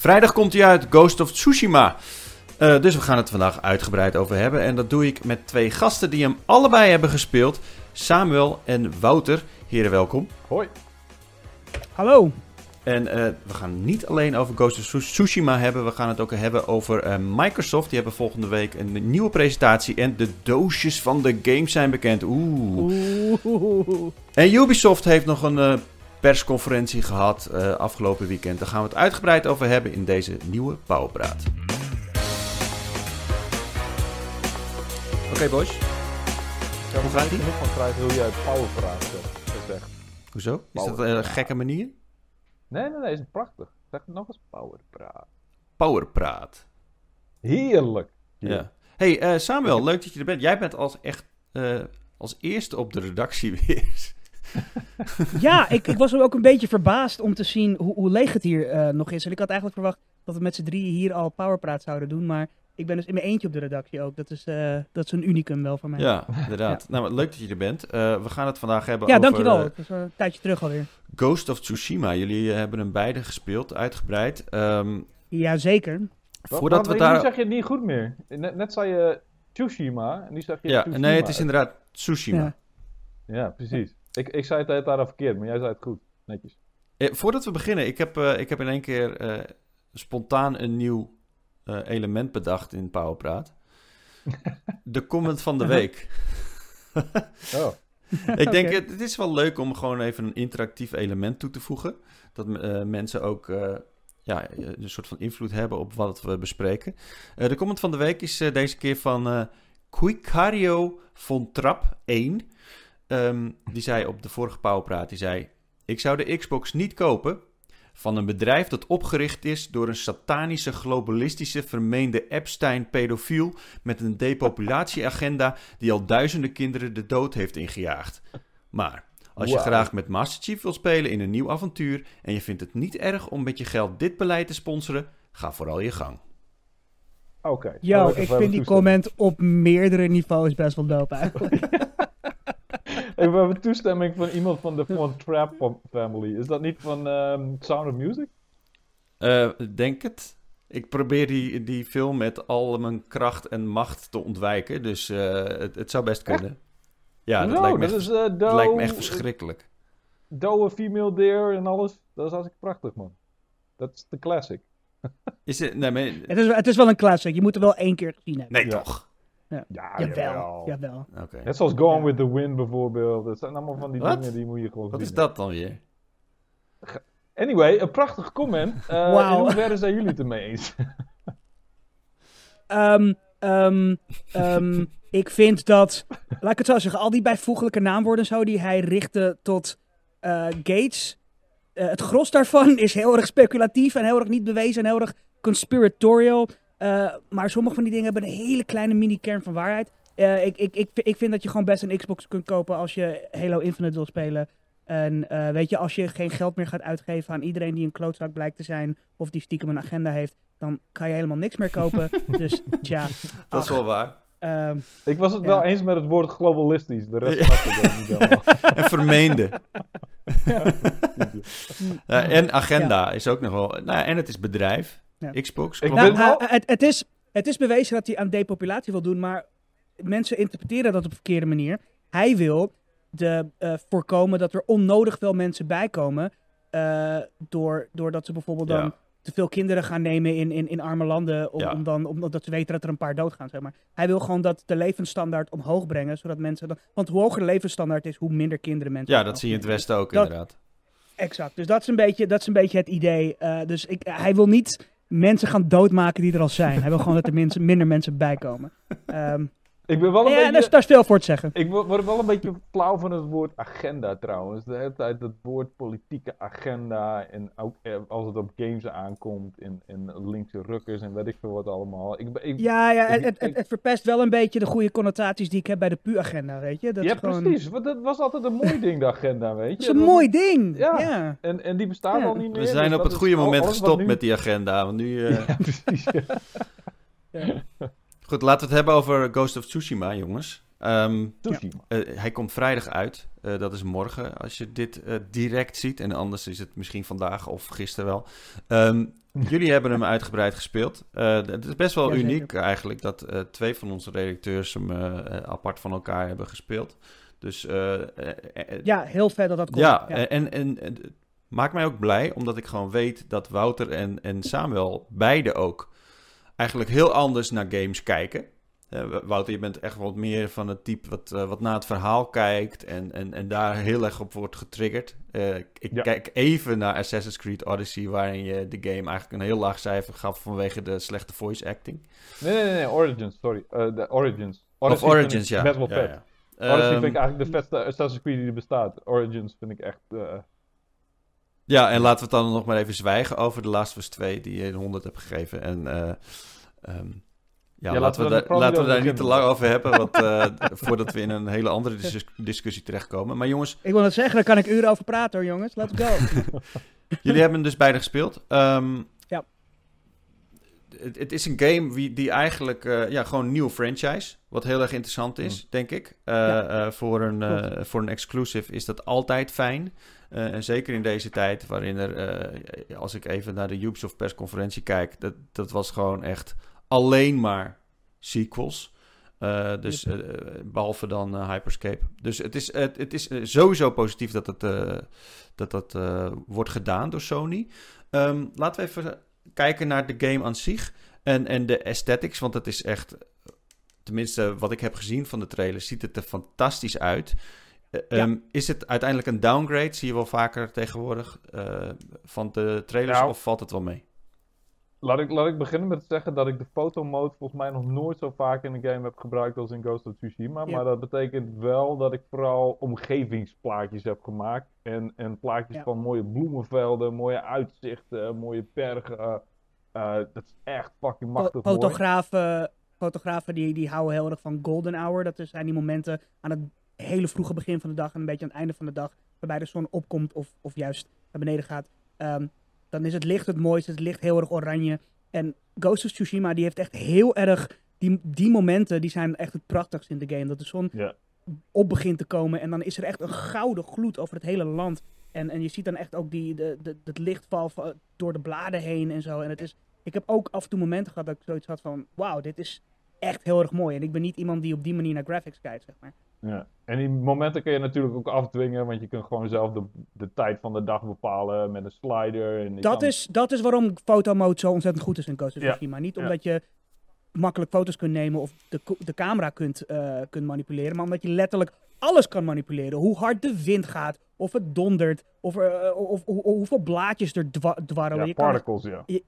Vrijdag komt hij uit, Ghost of Tsushima. Uh, dus we gaan het vandaag uitgebreid over hebben. En dat doe ik met twee gasten die hem allebei hebben gespeeld. Samuel en Wouter. Heren, welkom. Hoi. Hallo. En uh, we gaan niet alleen over Ghost of Tsushima hebben. We gaan het ook hebben over uh, Microsoft. Die hebben volgende week een nieuwe presentatie. En de doosjes van de games zijn bekend. Oeh. Oeh. En Ubisoft heeft nog een uh, persconferentie gehad afgelopen weekend. Daar gaan we het uitgebreid over hebben in deze nieuwe Powerpraat. Oké, okay, boys. Ja, Hoe gaat die? Ik van krijgen hoe jij Powerpraat zegt. Hoezo? Is dat een gekke manier? Nee, nee, nee, is prachtig. Zeg nog eens Powerpraat. Powerpraat. Heerlijk. Ja. Hey uh, Samuel, leuk dat je er bent. Jij bent als echt uh, als eerste op de redactie weer. Ja, ik, ik was ook een beetje verbaasd om te zien hoe, hoe leeg het hier uh, nog is. En ik had eigenlijk verwacht dat we met z'n drieën hier al Powerpraat zouden doen. Maar ik ben dus in mijn eentje op de redactie ook. Dat is, uh, dat is een unicum wel voor mij. Ja, inderdaad. Ja. Nou, leuk dat je er bent. Uh, we gaan het vandaag hebben ja, over... Ja, dankjewel. Het is een tijdje terug alweer. Ghost of Tsushima. Jullie hebben hem beide gespeeld, uitgebreid. Um, Jazeker. Voordat wat, we daar... Nu zeg je het niet goed meer. Net, net zei je Tsushima en nu zeg je Ja, Tsushima. nee, het is inderdaad Tsushima. Ja, ja precies. Ik, ik zei het tijd verkeerd, maar jij zei het goed. Netjes. Eh, voordat we beginnen, ik heb, uh, ik heb in één keer uh, spontaan een nieuw uh, element bedacht in Powerpraat. De comment van de week. oh. Ik denk, okay. het, het, is wel leuk om gewoon even een interactief element toe te voegen. Dat mensen ook ja, een soort van invloed hebben op wat we bespreken. de comment van de week is deze keer van Quicario von Trap 1. Um, die zei op de vorige Powerpraat, die zei... Ik zou de Xbox niet kopen, van een bedrijf dat opgericht is door een satanische, globalistische, vermeende Epstein-pedofiel met een depopulatieagenda die al duizenden kinderen de dood heeft ingejaagd. Maar als je wow. graag met Master Chief wil spelen in een nieuw avontuur en je vindt het niet erg om met je geld dit beleid te sponsoren, ga vooral je gang. Oké. Okay, Yo, ik vind die comment op meerdere niveaus best wel dope eigenlijk. we hebben toestemming van iemand van de Von Trap family. Is dat niet van um, Sound of Music? Uh, denk het. Ik probeer die, die film met al mijn kracht en macht te ontwijken. Dus uh, het, het, zou best kunnen. Echt? Ja, dat, no, lijkt, me dat, echt, is, uh, dat lijkt me echt verschrikkelijk. Doe female deer en alles. Dat is hartstikke prachtig, man. Dat is de classic. is het, nee, maar... het, is, het is wel een classic. Je moet er wel één keer gezien hebben. Nee, ja. toch? Ja, ja jawel. jawel. jawel. Okay. Net zoals Gone with the Wind bijvoorbeeld. Dat zijn allemaal van die dingen die moet je gewoon Wat is dat dan weer? Anyway, een prachtig comment. Uh, Wauw. In hoeverre zijn jullie het ermee eens? um, um, um, ik vind dat, laat ik het zo zeggen, al die bijvoeglijke naamwoorden zo die hij richtte tot uh, Gates. Uh, het gros daarvan is heel erg speculatief en heel erg niet bewezen en heel erg conspiratorial. Uh, maar sommige van die dingen hebben een hele kleine mini-kern van waarheid. Uh, ik, ik, ik, ik vind dat je gewoon best een Xbox kunt kopen als je Halo Infinite wil spelen. En uh, weet je, als je geen geld meer gaat uitgeven aan iedereen die een klootzak blijkt te zijn of die stiekem een agenda heeft, dan kan je helemaal niks meer kopen. dus tja. Dat is wel waar. Uh, ik was het ja. wel eens met het woord globalistisch. De rest snapte ik niet helemaal. en vermeende. ja, en agenda ja. is ook nog wel. Nou, en het is bedrijf. Ja. Xbox. Ik nou, uh, het, het, is, het is bewezen dat hij aan depopulatie wil doen, maar mensen interpreteren dat op een verkeerde manier. Hij wil de, uh, voorkomen dat er onnodig veel mensen bijkomen, uh, door, doordat ze bijvoorbeeld dan te veel kinderen gaan nemen in, in, in arme landen, om, Ja. om dan, omdat ze weten dat er een paar doodgaan. Zeg maar. Hij wil gewoon dat de levensstandaard omhoog brengen, zodat mensen dan... Want hoe hoger de levensstandaard is, hoe minder kinderen mensen... Ja, dat zie je in het Westen ook Dat- inderdaad. Exact. Dus dat is een beetje, dat is een beetje het idee. Eh, dus ik, hij wil niet mensen gaan doodmaken die er al zijn. Hij wil gewoon dat er mensen, minder mensen bijkomen. Ehm, Ik ben wel een ja, beetje... daar, is veel voor te zeggen. Ik wo- word wel een beetje flauw van het woord agenda trouwens. De hele tijd het woord politieke agenda. En ook eh, als het op games aankomt. En, en linkse rukkers en weet ik veel wat allemaal. Ik, Ja, ja het, ik- het, het, ik- het verpest wel een beetje de goede connotaties die ik heb bij de PU-agenda, weet je? Dat ja, is gewoon, precies. Want dat was altijd een mooi ding, de agenda, weet je. Dat is een Dat- mooi ding. Ja. Ja. En, en die bestaat Ja. al niet meer. We zijn dus op het goede moment gestopt nu- met die agenda. Want nu, eh, Ja, precies. ja. Goed, laten we het hebben over Ghost of Tsushima, jongens. Ehm, Tsushima. eh, hij komt vrijdag uit. Eh, dat is morgen als je dit eh, direct ziet. En anders is het misschien vandaag of gisteren wel. Ehm, jullie hebben hem uitgebreid gespeeld. Het is best wel Ja, uniek eigenlijk dat twee van onze redacteurs hem apart van elkaar hebben gespeeld. Dus Ja, heel vet dat dat komt. ja, En, en, maakt mij ook blij, omdat ik gewoon weet dat Wouter en, en Samuel beide ook eigenlijk heel anders naar games kijken. Eh, Wouter, je bent echt wat meer van het type wat, eh, wat naar het verhaal kijkt en, en, en daar heel erg op wordt getriggerd. Eh, ik Ja. kijk even naar Assassin's Creed Odyssey, waarin je de game eigenlijk een heel laag cijfer gaf vanwege de slechte voice acting. Nee, nee, nee, Origins, sorry. De Origins. of Odyssey vind Origins, ja. Best wel Ja, vet. ja. Odyssey Ehm, vind ik eigenlijk de vetste Assassin's Creed die er bestaat. Origins vind ik echt... Ja, en laten we het dan nog maar even zwijgen over de Last of Us 2 die je een 100 hebt gegeven. En eh, ehm, ja, Ja, laten, laten we we, daar, laten we niet daar niet te lang over hebben, want, eh, voordat we in een hele andere dis- discussie terechtkomen. Maar jongens, Ik wil het zeggen, daar kan ik uren over praten hoor, jongens. Let's go. jullie hebben hem dus beide gespeeld. Ehm, Ja. Het, het is een game wie, die eigenlijk eh, ja, gewoon een nieuwe franchise, wat heel erg interessant is, denk ik. Eh, Ja. eh, voor, een, eh, voor een exclusive is dat altijd fijn. Eh, en zeker in deze tijd, waarin er, eh, als ik even naar de Ubisoft persconferentie kijk, dat, dat was gewoon echt alleen maar sequels. Eh, dus eh, behalve dan Hyperscape. Dus het is, het, het is sowieso positief dat het, dat, dat wordt gedaan door Sony. Ehm, laten we even kijken naar de game aan zich en, en de aesthetics. Want het is echt, tenminste wat ik heb gezien van de trailer, ziet het er fantastisch uit. Eh, Ja. ehm, is het uiteindelijk een downgrade? Zie je wel vaker tegenwoordig eh, van de trailers Nou, of valt het wel mee? Laat ik, laat ik beginnen met te zeggen dat ik de fotomode volgens mij nog nooit zo vaak in een game heb gebruikt als in Ghost of Tsushima. Ja. Maar dat betekent wel dat ik vooral omgevingsplaatjes heb gemaakt. En, en plaatjes Ja. van mooie bloemenvelden, mooie uitzichten, mooie bergen. Eh, dat is echt fucking machtig mooi. fotografen fotografen die, die houden heel erg van golden hour. Dat zijn die momenten aan het hele vroege begin van de dag en een beetje aan het einde van de dag. Waarbij de zon opkomt of, of juist naar beneden gaat. Ehm, dan is het licht het mooiste. Het licht heel erg oranje. En Ghost of Tsushima die heeft echt heel erg... Die, die momenten die zijn echt het prachtigst in de game. Dat de zon op begint te komen. En dan is er echt een gouden gloed over het hele land. En, en je ziet dan echt ook die, de, de, het lichtval va- door de bladen heen en zo. En het is, ik heb ook af en toe momenten gehad dat ik zoiets had van... Wauw, dit is echt heel erg mooi. En ik ben niet iemand die op die manier naar graphics kijkt, zeg maar. Ja. En die momenten kun je natuurlijk ook afdwingen, want je kunt gewoon zelf de, de tijd van de dag bepalen met een slider. En Dat kan- is, dat is waarom fotomode zo ontzettend goed is in Ghost of Ja. Tsushima. Niet Ja. omdat je makkelijk foto's kunt nemen of de, de camera kunt, eh, kunt manipuleren. Maar omdat je letterlijk alles kan manipuleren. Hoe hard de wind gaat, of het dondert, of, er, eh, of, hoeveel blaadjes er dwa- dwarrelen. Ja, je kan het particles, ja.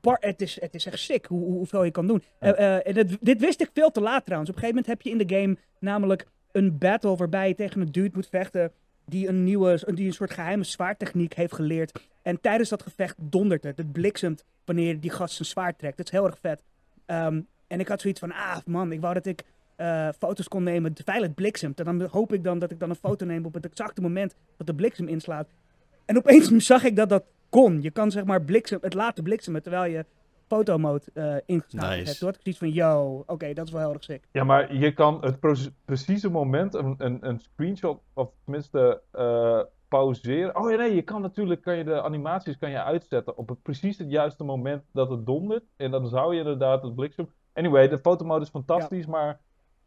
par- het, is, het is echt sick hoe, hoe- hoeveel je kan doen. Eh, eh, en het- dit wist ik veel te laat trouwens. Op een gegeven moment heb je in de game namelijk een battle waarbij je tegen een dude moet vechten die een nieuwe, die een soort geheime zwaardtechniek heeft geleerd. En tijdens dat gevecht dondert het. Het bliksemt wanneer die gast zijn zwaard trekt. Dat is heel erg vet. Ehm, en ik had zoiets van, ah man, ik wou dat ik eh, foto's kon nemen terwijl het bliksemt. En dan hoop ik dan dat ik dan een foto neem op het exacte moment dat de bliksem inslaat. En opeens zag ik dat dat kon. Je kan zeg maar bliksem, het laten bliksemen terwijl je fotomode eh ingesteld Nice. hebt. Toen had ik zoiets van, yo, oké, dat is wel heel erg sick. Ja, maar je kan het precieze moment, een, een, een screenshot, of tenminste eh, pauzeren. Oh ja, nee, je kan natuurlijk kan je de animaties kan je uitzetten op het precies het juiste moment dat het dondert. En dan zou je inderdaad het bliksem... Anyway, de fotomode is fantastisch, maar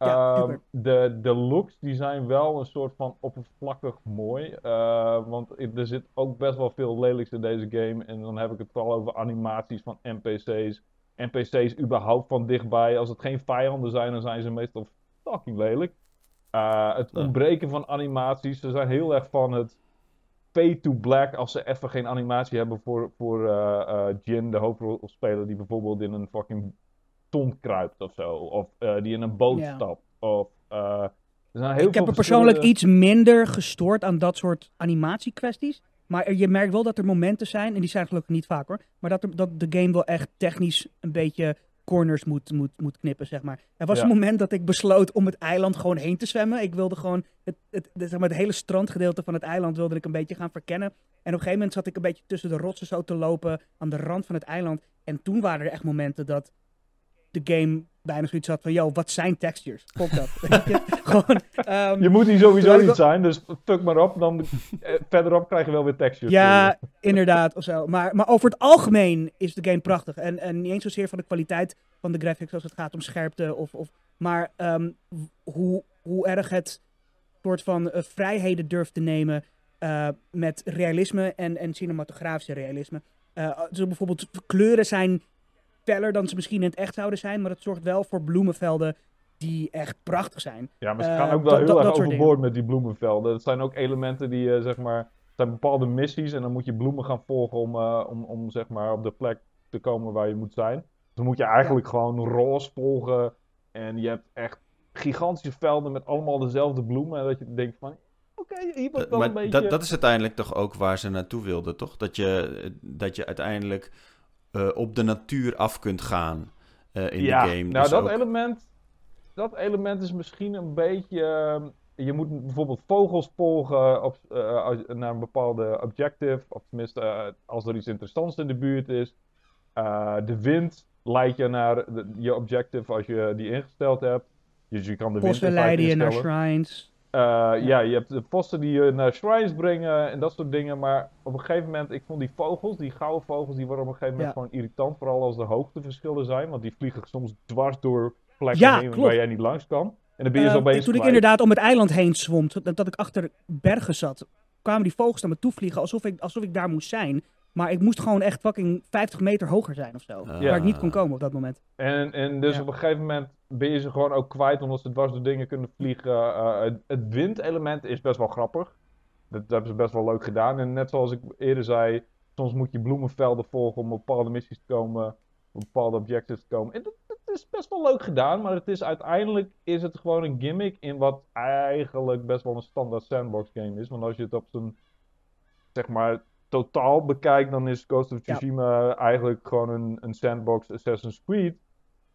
Ja, ehm, de, de looks die zijn wel een soort van oppervlakkig mooi. Eh, want er zit ook best wel veel lelijks in deze game. En dan heb ik het vooral over animaties van NPC's. NPC's überhaupt van dichtbij. Als het geen vijanden zijn, dan zijn ze meestal fucking lelijk. Eh, het Ja. ontbreken van animaties. Ze zijn heel erg van het pay to black als ze even geen animatie hebben voor, voor eh, eh, Jin, de hoofdrolspeler, die bijvoorbeeld in een fucking ton kruipt of zo. Of eh, die in een boot Ja. stapt. Of, eh, er zijn heel ik veel heb er persoonlijk verschillende- iets minder gestoord aan dat soort animatiekwesties. Maar er- je merkt wel dat er momenten zijn, en die zijn gelukkig niet vaak hoor, maar dat, er, dat de game wel echt technisch een beetje corners moet, moet, moet knippen, zeg maar. Er was Ja. een moment dat ik besloot om het eiland gewoon heen te zwemmen. Ik wilde gewoon het, het, het, zeg maar, het hele strandgedeelte van het eiland wilde ik een beetje gaan verkennen. En op een gegeven moment zat ik een beetje tussen de rotsen zo te lopen aan de rand van het eiland. En toen waren er echt momenten dat de game bijna zoiets had van, yo, wat zijn textures? Fuck dat. Gewoon, ehm, Je moet hier sowieso niet wel- zijn, dus fuck maar op. Dan eh, verderop krijg je wel weer textures. Ja, inderdaad, of zo. Maar, maar over het algemeen is de game prachtig. En, en niet eens zozeer van de kwaliteit van de graphics als het gaat om scherpte. Of, of, maar ehm, hoe, hoe erg het soort van eh, vrijheden durft te nemen eh, met realisme en, en cinematografische realisme. Eh, zo bijvoorbeeld kleuren zijn feller dan ze misschien in het echt zouden zijn. Maar het zorgt wel voor bloemenvelden die echt prachtig zijn. Ja, maar ze Eh, gaan ook wel heel erg overboord met die bloemenvelden. Dat zijn ook elementen die, eh, zeg maar, het zijn bepaalde missies en dan moet je bloemen gaan volgen om, eh, om, om zeg maar, op de plek te komen waar je moet zijn. Dan moet je eigenlijk gewoon roze volgen en je hebt echt gigantische velden met allemaal dezelfde bloemen. En dat je denkt van, oké, hier wordt wel maar een beetje... dat, dat is uiteindelijk toch ook waar ze naartoe wilden, toch? Dat je, dat je uiteindelijk eh, op de natuur af kunt gaan eh, in ja, de game. nou Dus dat ook- element, dat element is misschien een beetje. ehm, je moet bijvoorbeeld vogels volgen op, eh, naar een bepaalde objective, of tenminste als er iets interessants in de buurt is. Eh, de wind leidt je naar de- je objective als je die ingesteld hebt. Dus je kan de wind leiden je naar shrines. Eh, ja. je hebt de posten die je naar shrines brengen en dat soort dingen. Maar op een gegeven moment, ik vond die vogels, die gouden vogels, die worden op een gegeven moment Ja. gewoon irritant. Vooral als er hoogteverschillen zijn, want die vliegen soms dwars door plekken Ja, heen klopt. waar jij niet langs kan. En dan ben je Eh, zo opeens toen ik kwijt. inderdaad om het eiland heen zwom, dat, dat ik achter bergen zat, kwamen die vogels naar me toe vliegen alsof ik, alsof ik daar moest zijn. Maar ik moest gewoon echt fucking 50 meter hoger zijn of zo. Ah. Waar ik niet kon komen op dat moment. En, en dus Ja. op een gegeven moment ben je ze gewoon ook kwijt omdat ze dwars door dingen kunnen vliegen. Eh, het, het windelement is best wel grappig. Dat, dat hebben ze best wel leuk gedaan. En net zoals ik eerder zei, soms moet je bloemenvelden volgen om op bepaalde missies te komen, op bepaalde objectives te komen. En dat, dat is best wel leuk gedaan, maar het is uiteindelijk is het gewoon een gimmick in wat eigenlijk best wel een standaard sandbox game is. Want als je het op zijn, zeg maar, totaal bekijkt, dan is Ghost of Ja. Tsushima eigenlijk gewoon een, een sandbox Assassin's Creed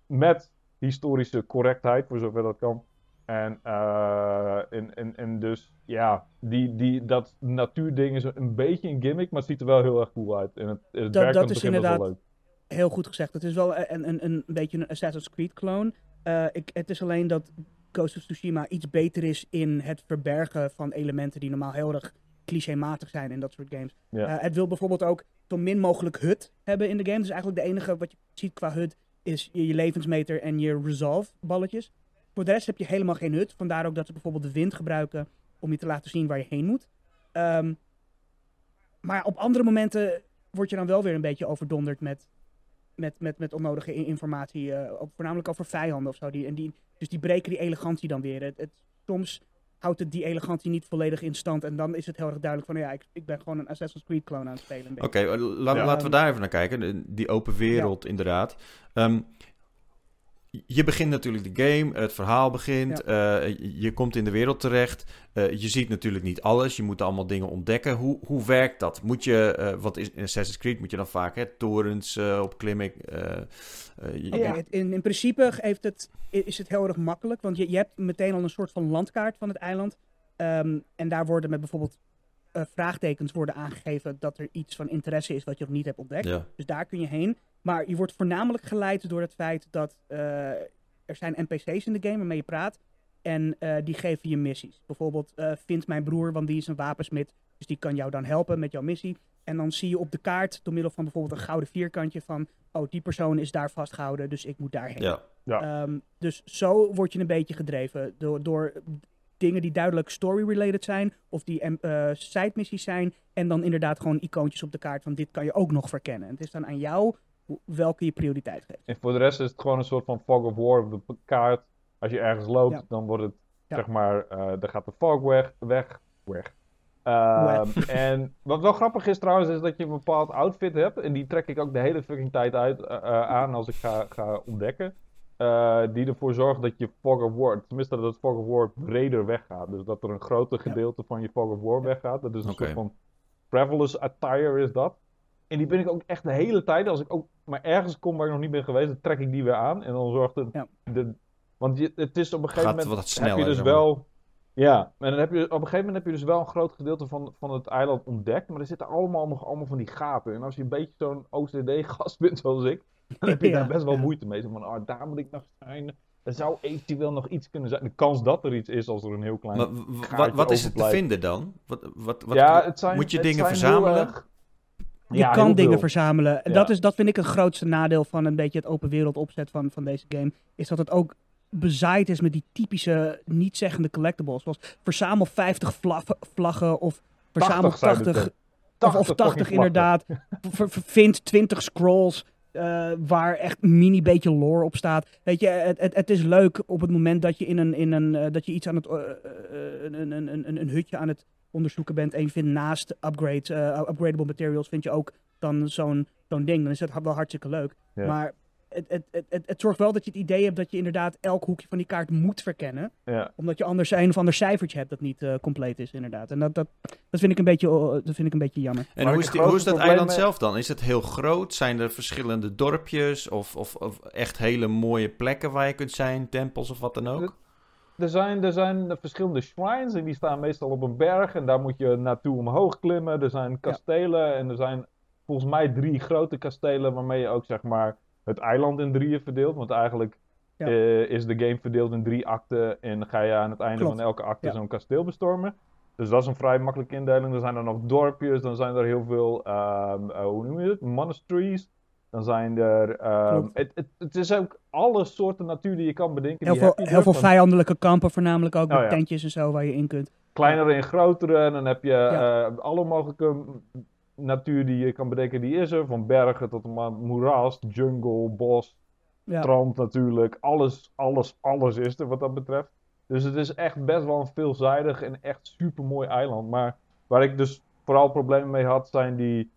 met historische correctheid, voor zover dat kan. En, eh, en, en, en dus, ja, die, die, dat natuurding is een beetje een gimmick, maar het ziet er wel heel erg cool uit. En het, het Dat- werkt dat is wel inderdaad- leuk. Heel goed gezegd. Het is wel een, een, een beetje een Assassin's Creed clone. Eh, ik, het is alleen dat Ghost of Tsushima iets beter is in het verbergen van elementen die normaal heel erg clichématig zijn in dat soort games. Ja. Eh, het wil bijvoorbeeld ook zo min mogelijk HUD hebben in de game. Dus eigenlijk de enige wat je ziet qua HUD is je, levensmeter en je resolve balletjes. Voor de rest heb je helemaal geen HUD. Vandaar ook dat ze bijvoorbeeld de wind gebruiken om je te laten zien waar je heen moet. Ehm, maar op andere momenten word je dan wel weer een beetje overdonderd met, met, met, met onnodige informatie. eh, ook voornamelijk over vijanden of zo. Die, en die, dus die breken die elegantie dan weer. Het, soms houdt het die elegantie niet volledig in stand. En dan is het heel erg duidelijk van ja, ik, ik ben gewoon een Assassin's Creed clone aan het spelen. een beetje. Oké, eh, la- Ja. laten we daar even naar kijken. Die open wereld, inderdaad. Ehm, je begint natuurlijk de game, het verhaal begint, eh, je- je komt in de wereld terecht. eh, je ziet natuurlijk niet alles, je moet allemaal dingen ontdekken. Hoe, hoe werkt dat? Moet je, eh, wat is in Assassin's Creed, moet je dan vaak hè, torens opklimmen? Oké, Ja. in, in principe heeft het, is het heel erg makkelijk, want je, je hebt meteen al een soort van landkaart van het eiland. Ehm, en daar worden met bijvoorbeeld vraagtekens worden aangegeven dat er iets van interesse is wat je nog niet hebt ontdekt. ja. Dus daar kun je heen. Maar je wordt voornamelijk geleid door het feit dat eh, er zijn NPC's in de game waarmee je praat. En eh, die geven je missies. Bijvoorbeeld, eh, vind mijn broer, want die is een wapensmid. Dus die kan jou dan helpen met jouw missie. En dan zie je op de kaart, door middel van bijvoorbeeld een gouden vierkantje, van... Oh, die persoon is daar vastgehouden, dus ik moet daarheen. ja. Ehm, dus zo word je een beetje gedreven door, door dingen die duidelijk story-related zijn. Of die eh side-missies zijn. En dan inderdaad gewoon icoontjes op de kaart van dit kan je ook nog verkennen. Het is dan aan jou welke je prioriteit geeft. En voor de rest is het gewoon een soort van fog of war op de kaart. Als je ergens loopt, Ja. dan wordt het, Ja. zeg maar, eh dan gaat de fog weg. weg, weg. Ehm, en wat wel grappig is trouwens, is dat je een bepaald outfit hebt. En die trek ik ook de hele fucking tijd uit, eh, eh, aan als ik ga, ga ontdekken. Eh, die ervoor zorgt dat je fog of war, tenminste dat het fog of war breder weggaat. Dus dat er een groter gedeelte van je fog of war weggaat. Dat is een soort van travelers attire is dat. En die ben ik ook echt de hele tijd, als ik ook maar ergens kom waar ik nog niet ben geweest, dan trek ik die weer aan. En dan zorgt het, Ja. de, want je, het is op een gegeven Gaat moment, wat heb sneller, je dus wel... Ja, en dan heb je, op een gegeven moment heb je dus wel een groot gedeelte van, van het eiland ontdekt. Maar er zitten allemaal nog allemaal van die gaten. En als je een beetje zo'n OCD-gast bent zoals ik, Dan heb je Ja, daar best wel ja. moeite mee. Zo van, ah, daar moet ik nog zijn. Er zou eventueel nog iets kunnen zijn. De kans dat er iets is als er een heel klein... Maar wat, wat is het te vinden dan? Wat, wat, wat, ja, het zijn, moet je het dingen zijn verzamelen? erg- Je Ja, kan dingen veel. verzamelen. En Ja. dat, is, dat vind ik het grootste nadeel van een beetje het open wereld opzet van, van deze game. Is dat het ook bezaaid is met die typische niet-zeggende collectibles. Zoals verzamel 50 vla- vlaggen of verzamel 80 zijn het 80 er. Of, of 80 80 fucking inderdaad. Vind 20 scrolls eh, waar echt mini beetje lore op staat. Weet je, het, het, het is leuk op het moment dat je in een, in een eh, dat je iets aan het een, een, een, een, een hutje aan het onderzoeken bent en je vindt naast upgrade, eh, upgradable materials vind je ook dan zo'n zo'n ding. Dan is dat wel hartstikke leuk. Ja. Maar het, het, het, het, het zorgt wel dat je het idee hebt dat je inderdaad elk hoekje van die kaart moet verkennen Ja. omdat je anders een of ander cijfertje hebt dat niet eh, compleet is, inderdaad. En dat, dat, dat, vind ik een beetje, eh, dat vind ik een beetje jammer. En hoe is, die, hoe is dat eiland zelf dan? Is het heel groot? Zijn er verschillende dorpjes? Of, of, of echt hele mooie plekken waar je kunt zijn? Tempels of wat dan ook? Er zijn, er zijn verschillende shrines en die staan meestal op een berg en daar moet je naartoe omhoog klimmen. Er zijn kastelen en er zijn volgens mij drie grote kastelen waarmee je ook zeg maar het eiland in drieën verdeelt. Want eigenlijk Ja. eh, is de game verdeeld in drie acten en ga je aan het einde Klopt. van elke acte Ja. zo'n kasteel bestormen. Dus dat is een vrij makkelijke indeling. Dan zijn er nog dorpjes, dan zijn er heel veel, ehm, eh, hoe noem je het, monasteries. Dan zijn er, ehm, het, het, het is ook alle soorten natuur die je kan bedenken. Heel veel, heel er, veel vijandelijke kampen, voornamelijk ook Oh, met ja. tentjes en zo waar je in kunt. kleinere en grotere. En dan heb je Ja. eh, alle mogelijke natuur die je kan bedenken, die is er. Van bergen tot moeras, jungle, bos, Ja. strand natuurlijk. Alles, alles, alles is er wat dat betreft. Dus het is echt best wel een veelzijdig en echt super mooi eiland. Maar waar ik dus vooral problemen mee had, zijn die.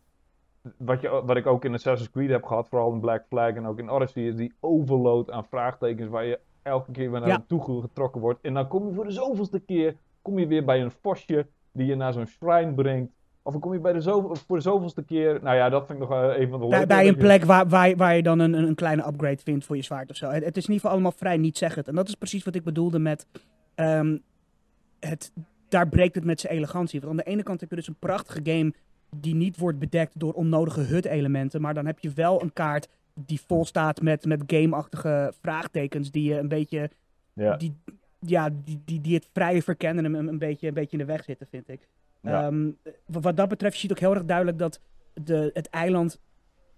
Wat, je, wat ik ook in Assassin's Creed heb gehad, vooral in Black Flag en ook in Odyssey, is die overload aan vraagtekens waar je elke keer weer naar Ja. naartoe getrokken wordt. En dan kom je voor de zoveelste keer kom je weer bij een vosje die je naar zo'n shrine brengt. Of dan kom je bij de zo, voor de zoveelste keer. Nou ja, dat vind ik nog eh, een van de Bij, bij een plek waar, waar, waar je dan een, een kleine upgrade vindt voor je zwaard of zo. Het, het is in ieder geval allemaal vrij niet-zeggend. En dat is precies wat ik bedoelde met... ehm, het, daar breekt het met zijn elegantie. Want aan de ene kant heb je dus een prachtige game die niet wordt bedekt door onnodige HUD-elementen. Maar dan heb je wel een kaart die vol staat met, met game-achtige vraagtekens die je een beetje... Ja. Die, ja, die, die, die het vrije verkennen een, een, beetje, een beetje in de weg zitten, vind ik. Ja. Ehm, wat, wat dat betreft, je ziet ook heel erg duidelijk dat de, het eiland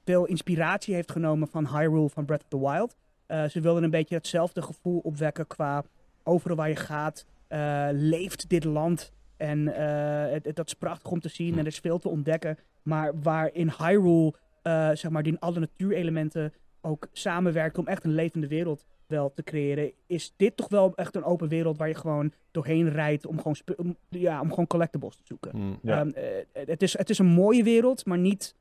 veel inspiratie heeft genomen van Hyrule van Breath of the Wild. Eh, ze wilden een beetje hetzelfde gevoel opwekken qua overal waar je gaat, eh, leeft dit land. En eh, het, het- dat is prachtig om te zien en er is veel te ontdekken. Maar waar in Hyrule, eh, zeg maar, die alle natuurelementen ook samenwerken om echt een levende wereld wel te creëren, is dit toch wel echt een open wereld waar je gewoon doorheen rijdt om gewoon, om, ja, om gewoon collectibles te zoeken. Ja. Ehm, eh, het, is, het is een mooie wereld, maar niet,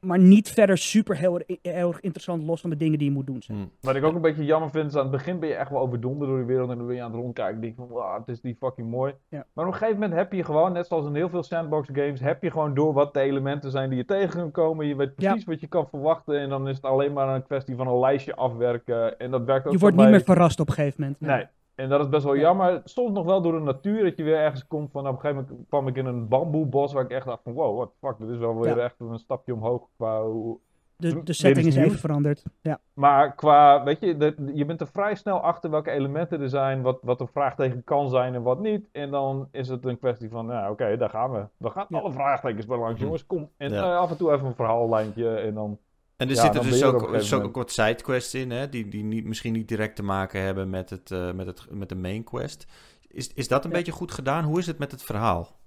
maar niet verder super heel, erg- heel erg interessant los van de dingen die je moet doen. zeg. Hmm. Wat ik ook een beetje jammer vind, is aan het begin ben je echt wel overdonderd door die wereld. En dan ben je aan het rondkijken en denk van, wauw, het is die fucking mooi. Ja. Maar op een gegeven moment heb je gewoon, net zoals in heel veel sandbox games, heb je gewoon door wat de elementen zijn die je tegen komen. Je weet precies wat je kan verwachten. En dan is het alleen maar een kwestie van een lijstje afwerken. En dat werkt ook Je wordt niet bij- meer verrast op een gegeven moment. Nee. En dat is best wel Ja. jammer. Soms nog wel door de natuur dat je weer ergens komt van op een gegeven moment kwam ik in een bamboebos waar ik echt dacht van wow, what the fuck, dit is wel weer Ja. echt een stapje omhoog qua hoe... De, Weer de setting is even veranderd. Ja. Maar qua, weet je, de- je bent er vrij snel achter welke elementen er zijn, wat, wat een vraagteken kan zijn en wat niet. En dan is het een kwestie van, nou oké, daar gaan we. We gaan Ja. alle vraagtekens bij langs, Hm. jongens, kom. En Ja. eh, af en toe even een verhaallijntje en dan... En er Ja, zitten dus er ook, er ook wat sidequests in, hè, die, die niet, misschien niet direct te maken hebben met, het, eh, met, het, met de main quest. Is, is dat een Ja. beetje goed gedaan? Hoe is het met het verhaal?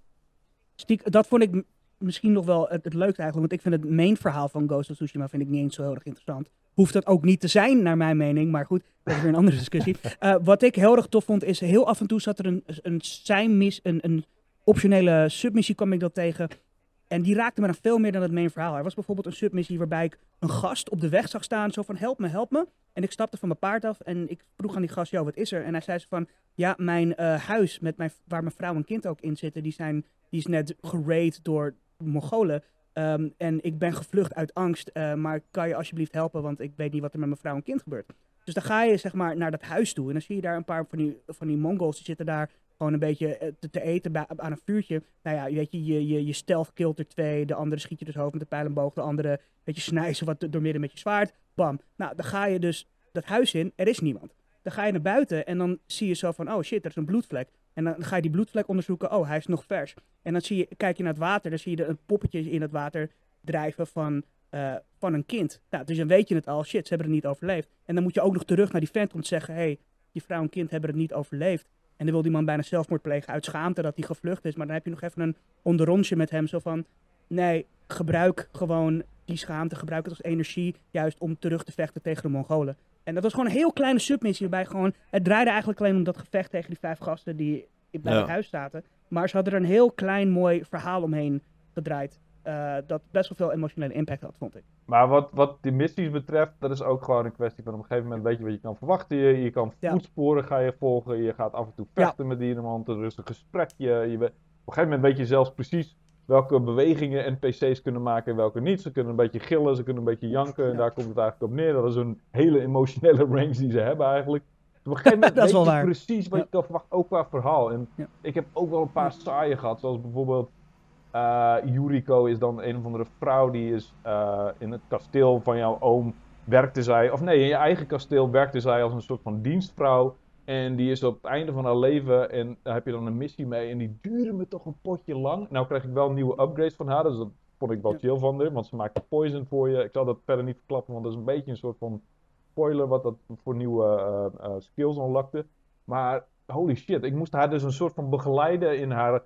Stiek, dat vond ik misschien nog wel het, het leukste eigenlijk. Want ik vind het main verhaal van Ghost of Tsushima vind ik niet eens zo heel erg interessant. Hoeft dat ook niet te zijn, naar mijn mening. Maar goed, dat is weer een andere discussie. Eh, wat ik heel erg tof vond, is heel af en toe zat er een, een, een, een optionele submissie kwam ik dat tegen. En die raakte me dan veel meer dan het main verhaal. Er was bijvoorbeeld een submissie waarbij ik een gast op de weg zag staan. Zo van, help me, help me. En ik stapte van mijn paard af en ik vroeg aan die gast, joh, wat is er? En hij zei zo van, ja, mijn eh, huis met mijn, waar mijn vrouw en kind ook in zitten, die, zijn, die is net geraid door Mongolen. Ehm, en ik ben gevlucht uit angst, eh, maar kan je alsjeblieft helpen, want ik weet niet wat er met mijn vrouw en kind gebeurt. Dus dan ga je zeg maar naar dat huis toe en dan zie je daar een paar van die, van die Mongols, die zitten daar gewoon een beetje eh, te, te eten aan een vuurtje. Nou ja, weet je, je, je, je er twee, de andere schiet je dus hoofd met de pijlenboog, de andere weet je, snijdt ze wat door midden met je zwaard. Bam. Nou, dan ga je dus dat huis in, er is niemand. Dan ga je naar buiten en dan zie je zo van, oh shit, er is een bloedvlek. En dan ga je die bloedvlek onderzoeken, oh, hij is nog vers. En dan zie je, kijk je naar het water, dan zie je een poppetje in het water drijven van, uh, van een kind. Nou, dus dan weet je het al, shit, ze hebben het niet overleefd. En dan moet je ook nog terug naar die vent om te zeggen, hey, die vrouw en kind hebben het niet overleefd. En dan wil die man bijna zelfmoord plegen uit schaamte dat hij gevlucht is. Maar dan heb je nog even een onderrondje met hem, zo van, nee, gebruik gewoon die schaamte, gebruik het als energie, juist om terug te vechten tegen de Mongolen. En dat was gewoon een heel kleine submissie, waarbij gewoon, het draaide eigenlijk alleen om dat gevecht tegen die vijf gasten die bij het huis zaten. Maar ze hadden er een heel klein mooi verhaal omheen gedraaid. Uh, dat best wel veel emotionele impact had, vond ik. Maar wat, wat die missies betreft, dat is ook gewoon een kwestie van op een gegeven moment weet je wat je kan verwachten. Je, je kan voetsporen ga je volgen, je gaat af en toe vechten met iemand, er is een gesprekje. Je, op een gegeven moment weet je zelfs precies welke bewegingen NPC's kunnen maken en welke niet. Ze kunnen een beetje gillen, ze kunnen een beetje janken en daar komt het eigenlijk op neer. Dat is een hele emotionele range die ze hebben eigenlijk. Op een gegeven moment weet je precies wat je kan verwachten, ook qua verhaal. En ik heb ook wel een paar saaien gehad, zoals bijvoorbeeld Yuriko is dan een of andere vrouw die is uh, in het kasteel van jouw oom werkte zij, of nee, in je eigen kasteel werkte zij als een soort van dienstvrouw. En die is op het einde van haar leven en daar heb je dan een missie mee. En die duurde me toch een potje lang. Nou kreeg ik wel nieuwe upgrades van haar, dus dat vond ik wel chill van haar. Want ze maakte poison voor je. Ik zal dat verder niet verklappen, want dat is een beetje een soort van spoiler wat dat voor nieuwe uh, uh, skills onlakte. Maar holy shit, ik moest haar dus een soort van begeleiden in haar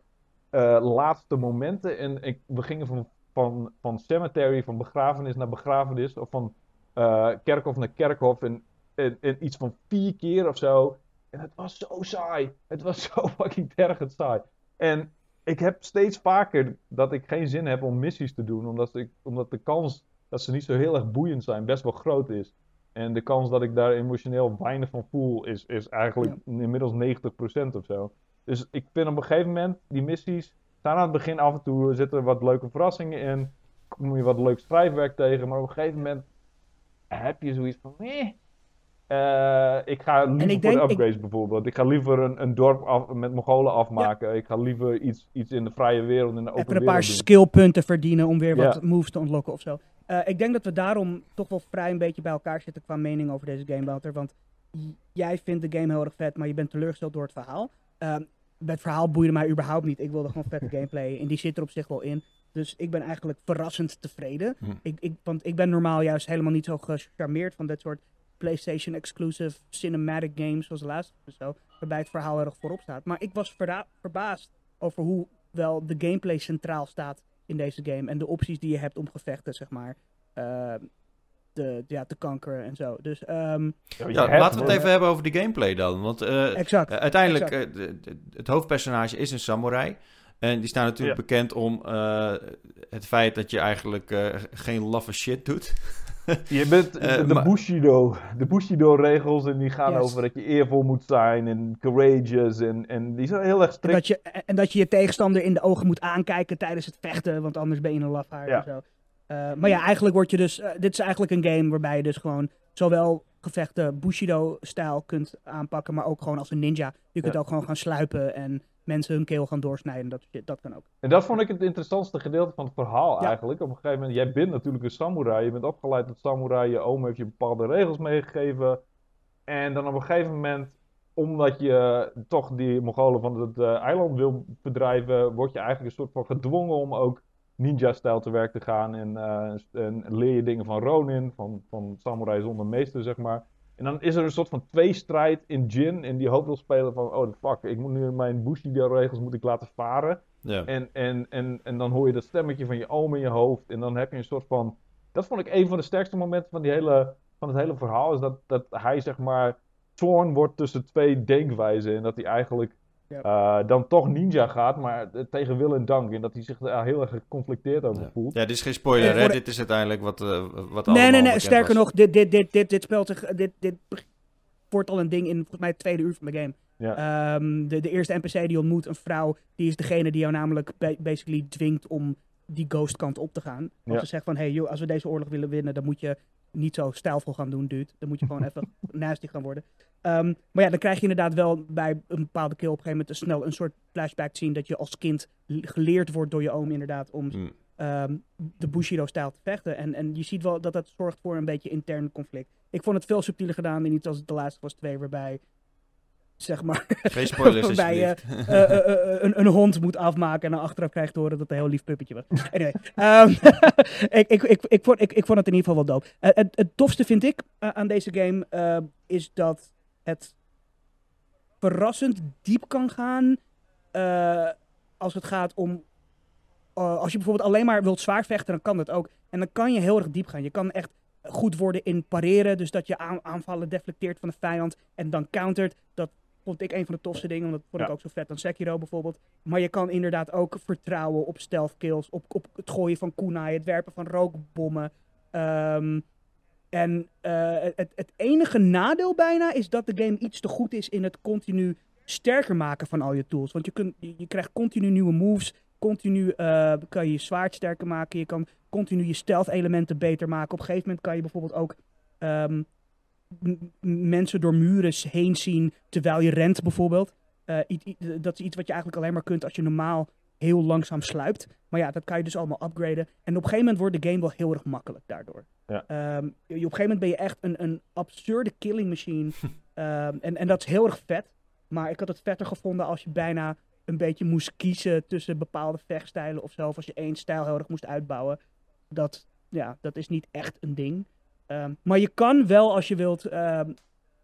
uh, laatste momenten. En ik, we gingen van, van, van cemetery, van begrafenis naar begrafenis. Of van uh, kerkhof naar kerkhof. En, en, en, iets van vier keer of zo. En het was zo saai. Het was zo fucking tergend saai. En ik heb steeds vaker dat ik geen zin heb om missies te doen. Omdat, ik, omdat de kans dat ze niet zo heel erg boeiend zijn best wel groot is. En de kans dat ik daar emotioneel weinig van voel is, is eigenlijk inmiddels 90% of zo. Dus ik vind op een gegeven moment, die missies staan aan het begin af en toe, zitten wat leuke verrassingen in. Kom je wat leuk schrijfwerk tegen, maar op een gegeven moment heb je zoiets van, nee. Uh, ik ga liever voor de upgrades bijvoorbeeld. Ik ga liever een, een dorp af, met Mongolen afmaken. Ik ga liever iets, iets in de vrije wereld, in de open Even een paar skillpunten verdienen om weer wat moves te ontlokken of zo. Uh, ik denk dat we daarom toch wel vrij een beetje bij elkaar zitten qua mening over deze game, Wouter. Want jij vindt de game heel erg vet, maar je bent teleurgesteld door het verhaal. Uh, het verhaal boeide mij überhaupt niet. Ik wilde gewoon vette gameplay. En die zit er op zich wel in. Dus ik ben eigenlijk verrassend tevreden. Hm. Ik, ik, want ik ben normaal juist helemaal niet zo gecharmeerd van dat soort PlayStation exclusive cinematic games zoals de laatste of zo. Waarbij het verhaal erg voorop staat. Maar ik was verbaasd over hoe wel de gameplay centraal staat in deze game. En de opties die je hebt om gevechten, zeg maar. Uh, te, ja, te kankeren en zo. Dus, um, ja, laten we het even hebben over de gameplay dan. Want uh, exact, uh, uiteindelijk, exact. Uh, het hoofdpersonage is een samurai. En die staan natuurlijk ja. bekend om het feit dat je eigenlijk geen laffe shit doet. je bent de, de Bushido. De Bushido-regels en die gaan yes. over dat je eervol moet zijn en courageous. En, en die zijn heel erg strikt. En dat, je, en dat je je tegenstander in de ogen moet aankijken tijdens het vechten, want anders ben je een lafaard ja. en zo. Uh, maar ja, eigenlijk word je dus. Uh, dit is eigenlijk een game waarbij je dus gewoon zowel gevechten Bushido-stijl kunt aanpakken, maar ook gewoon als een ninja. Je kunt ja. ook gewoon gaan sluipen en mensen hun keel gaan doorsnijden. Dat, dat kan ook. En dat vond ik het interessantste gedeelte van het verhaal ja. eigenlijk. Op een gegeven moment, jij bent natuurlijk een samurai. Je bent opgeleid tot samurai. Je oom heeft je bepaalde regels meegegeven. En dan op een gegeven moment, omdat je toch die Mongolen van het uh, eiland wil bedrijven, word je eigenlijk een soort van gedwongen om ook ninja-stijl te werk te gaan. En, uh, en, leer je dingen van Ronin, van, van samurai zonder meester, zeg maar. En dan is er een soort van tweestrijd in Jin. En die hoofdrolspeler van, oh fuck, ik moet nu mijn Bushido-regels moet ik laten varen. Ja. En, en, en, en dan hoor je dat stemmetje van je oom in je hoofd. En dan heb je een soort van... Dat vond ik een van de sterkste momenten van, die hele, van het hele verhaal. Is dat, dat hij, zeg maar, torn wordt tussen twee denkwijzen. En dat hij eigenlijk ja. Uh, dan toch ninja gaat, maar tegen wil en dank. En dat hij zich daar heel erg geconflicteerd over voelt. Ja, dit is geen spoiler, hè? Dit is uiteindelijk wat, uh, wat Nee, nee, nee. Sterker was. nog, dit, dit, dit, dit, dit speelt zich... Dit, dit wordt al een ding in volgens mij het tweede uur van de game. Ja. Um, de, de eerste NPC die ontmoet, een vrouw, die is degene die jou namelijk basically dwingt om die ghost kant op te gaan. Als ja. ze zegt van, hey, joh, als we deze oorlog willen winnen, dan moet je niet zo stijlvol gaan doen, dude. Dan moet je gewoon even nasty gaan worden. Ehm, maar ja, dan krijg je inderdaad wel bij een bepaalde kill op een gegeven moment een snel een soort flashback zien dat je als kind geleerd wordt door je oom inderdaad om Mm. ehm, de Bushido-stijl te vechten. En, en je ziet wel dat dat zorgt voor een beetje intern conflict. Ik vond het veel subtieler gedaan in iets als The Last of Us 2, waarbij, zeg maar, Geen spoilers Waarbij je, eh, eh, eh, een, een hond moet afmaken en dan achteraf krijgt te horen dat het een heel lief puppetje was. Anyway, ehm, ik, ik, ik, ik, vond, ik, ik vond het in ieder geval wel dope. Het, het tofste vind ik aan deze game is dat het verrassend diep kan gaan als het gaat om... als je bijvoorbeeld alleen maar wilt zwaar vechten, dan kan dat ook. En dan kan je heel erg diep gaan. Je kan echt goed worden in pareren. Dus dat je aan- aanvallen deflecteert van de vijand en dan countert. Dat vond ik een van de tofste dingen. Want dat vond ik Ja. ook zo vet aan Sekiro bijvoorbeeld. Maar je kan inderdaad ook vertrouwen op stealth kills. Op, op het gooien van kunai. Het werpen van rookbommen. Ehm, en eh, het, het enige nadeel bijna is dat de game iets te goed is in het continu sterker maken van al je tools. Want je, kunt, je, krijgt continu nieuwe moves. Continu eh, kan je je zwaard sterker maken. Je kan continu je stealth elementen beter maken. Op een gegeven moment kan je bijvoorbeeld ook ehm, mensen door muren heen zien terwijl je rent bijvoorbeeld. Eh, dat is iets wat je eigenlijk alleen maar kunt als je normaal heel langzaam sluipt. Maar ja, dat kan je dus allemaal upgraden. En op een gegeven moment wordt de game wel heel erg makkelijk daardoor. Ja. Ehm, je, op een gegeven moment ben je echt een, een absurde killing machine. Ehm, en, en dat is heel erg vet. Maar ik had het vetter gevonden als je bijna een beetje moest kiezen tussen bepaalde vechtstijlen of zo. Of als je één stijl heel erg moest uitbouwen. Dat, ja, dat is niet echt een ding. Ehm, maar je kan wel als je wilt. ehm,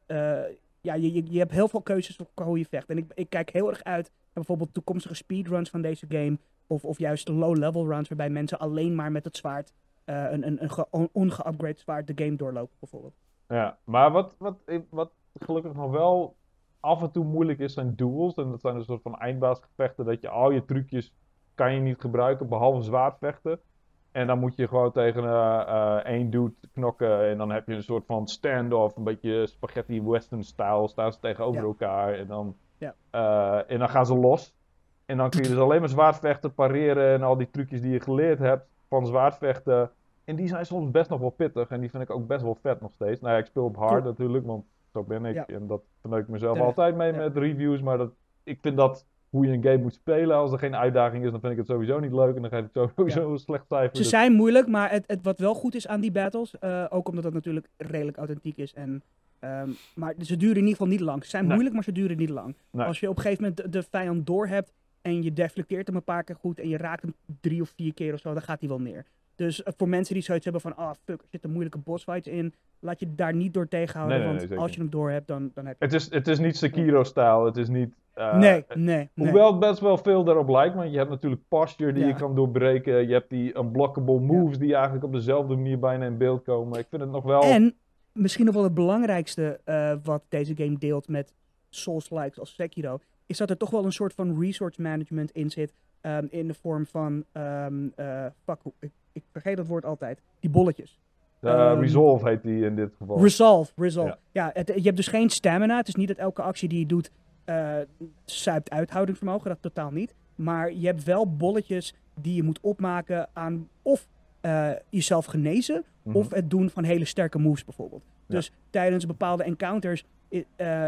eh, ja, je, je, hebt heel veel keuzes voor hoe je vecht. En ik, ik kijk heel erg uit naar bijvoorbeeld toekomstige speedruns van deze game. Of, of juist low-level runs waarbij mensen alleen maar met het zwaard. eh, een, een, een zwaard de game doorlopen bijvoorbeeld. Ja, maar wat, wat, wat gelukkig nog wel af en toe moeilijk is, zijn duels. En dat zijn een soort van eindbaasgevechten, dat je al je trucjes kan je niet gebruiken, behalve zwaardvechten. En dan moet je gewoon tegen eh, eh, één dude knokken en dan heb je een soort van standoff, een beetje spaghetti western style, staan ze tegenover Ja. elkaar en dan, Ja. eh, en dan gaan ze los. En dan kun je dus alleen maar zwaardvechten, pareren en al die trucjes die je geleerd hebt van zwaardvechten. En die zijn soms best nog wel pittig en die vind ik ook best wel vet nog steeds. Nou ja, ik speel op hard natuurlijk, want zo ben ik. Ja. En dat verneuk ik mezelf altijd mee met reviews. Maar dat, ik vind dat hoe je een game moet spelen. Als er geen uitdaging is, dan vind ik het sowieso niet leuk. En dan geef ik sowieso een slecht cijfer. Ze Dus- zijn moeilijk, maar het, het, wat wel goed is aan die battles, eh, ook omdat het natuurlijk redelijk authentiek is. En, ehm, maar ze duren in ieder geval niet lang. Ze zijn Nee. moeilijk, maar ze duren niet lang. Nee. Als je op een gegeven moment de, de vijand door hebt en je deflecteert hem een paar keer goed en je raakt hem drie of vier keer of zo, dan gaat hij wel neer. Dus eh, voor mensen die zoiets hebben van, ah fuck, er zitten moeilijke bossfights in, laat je daar niet door tegenhouden. Nee, nee, want nee, als je hem door hebt, dan, dan heb je Het is, het is niet Sekiro-stijl. Het is niet... eh, nee, nee, nee. Hoewel het best wel veel daarop lijkt, want je hebt natuurlijk posture die Ja. je kan doorbreken. Je hebt die unblockable moves die eigenlijk op dezelfde manier bijna in beeld komen. Ik vind het nog wel... En misschien nog wel het belangrijkste eh, wat deze game deelt met Souls-likes als Sekiro, is dat er toch wel een soort van resource management in zit. Ehm, in de vorm van, ehm, eh, fuck, ik, ik vergeet dat woord altijd, die bolletjes. Eh, ehm, Resolve heet die in dit geval. Resolve, resolve. Ja. Ja, het, je hebt dus geen stamina. Het is niet dat elke actie die je doet eh zuipt uithoudingsvermogen. Dat totaal niet. Maar je hebt wel bolletjes die je moet opmaken aan of jezelf genezen Mhm. of het doen van hele sterke moves bijvoorbeeld. Ja. Dus tijdens bepaalde encounters,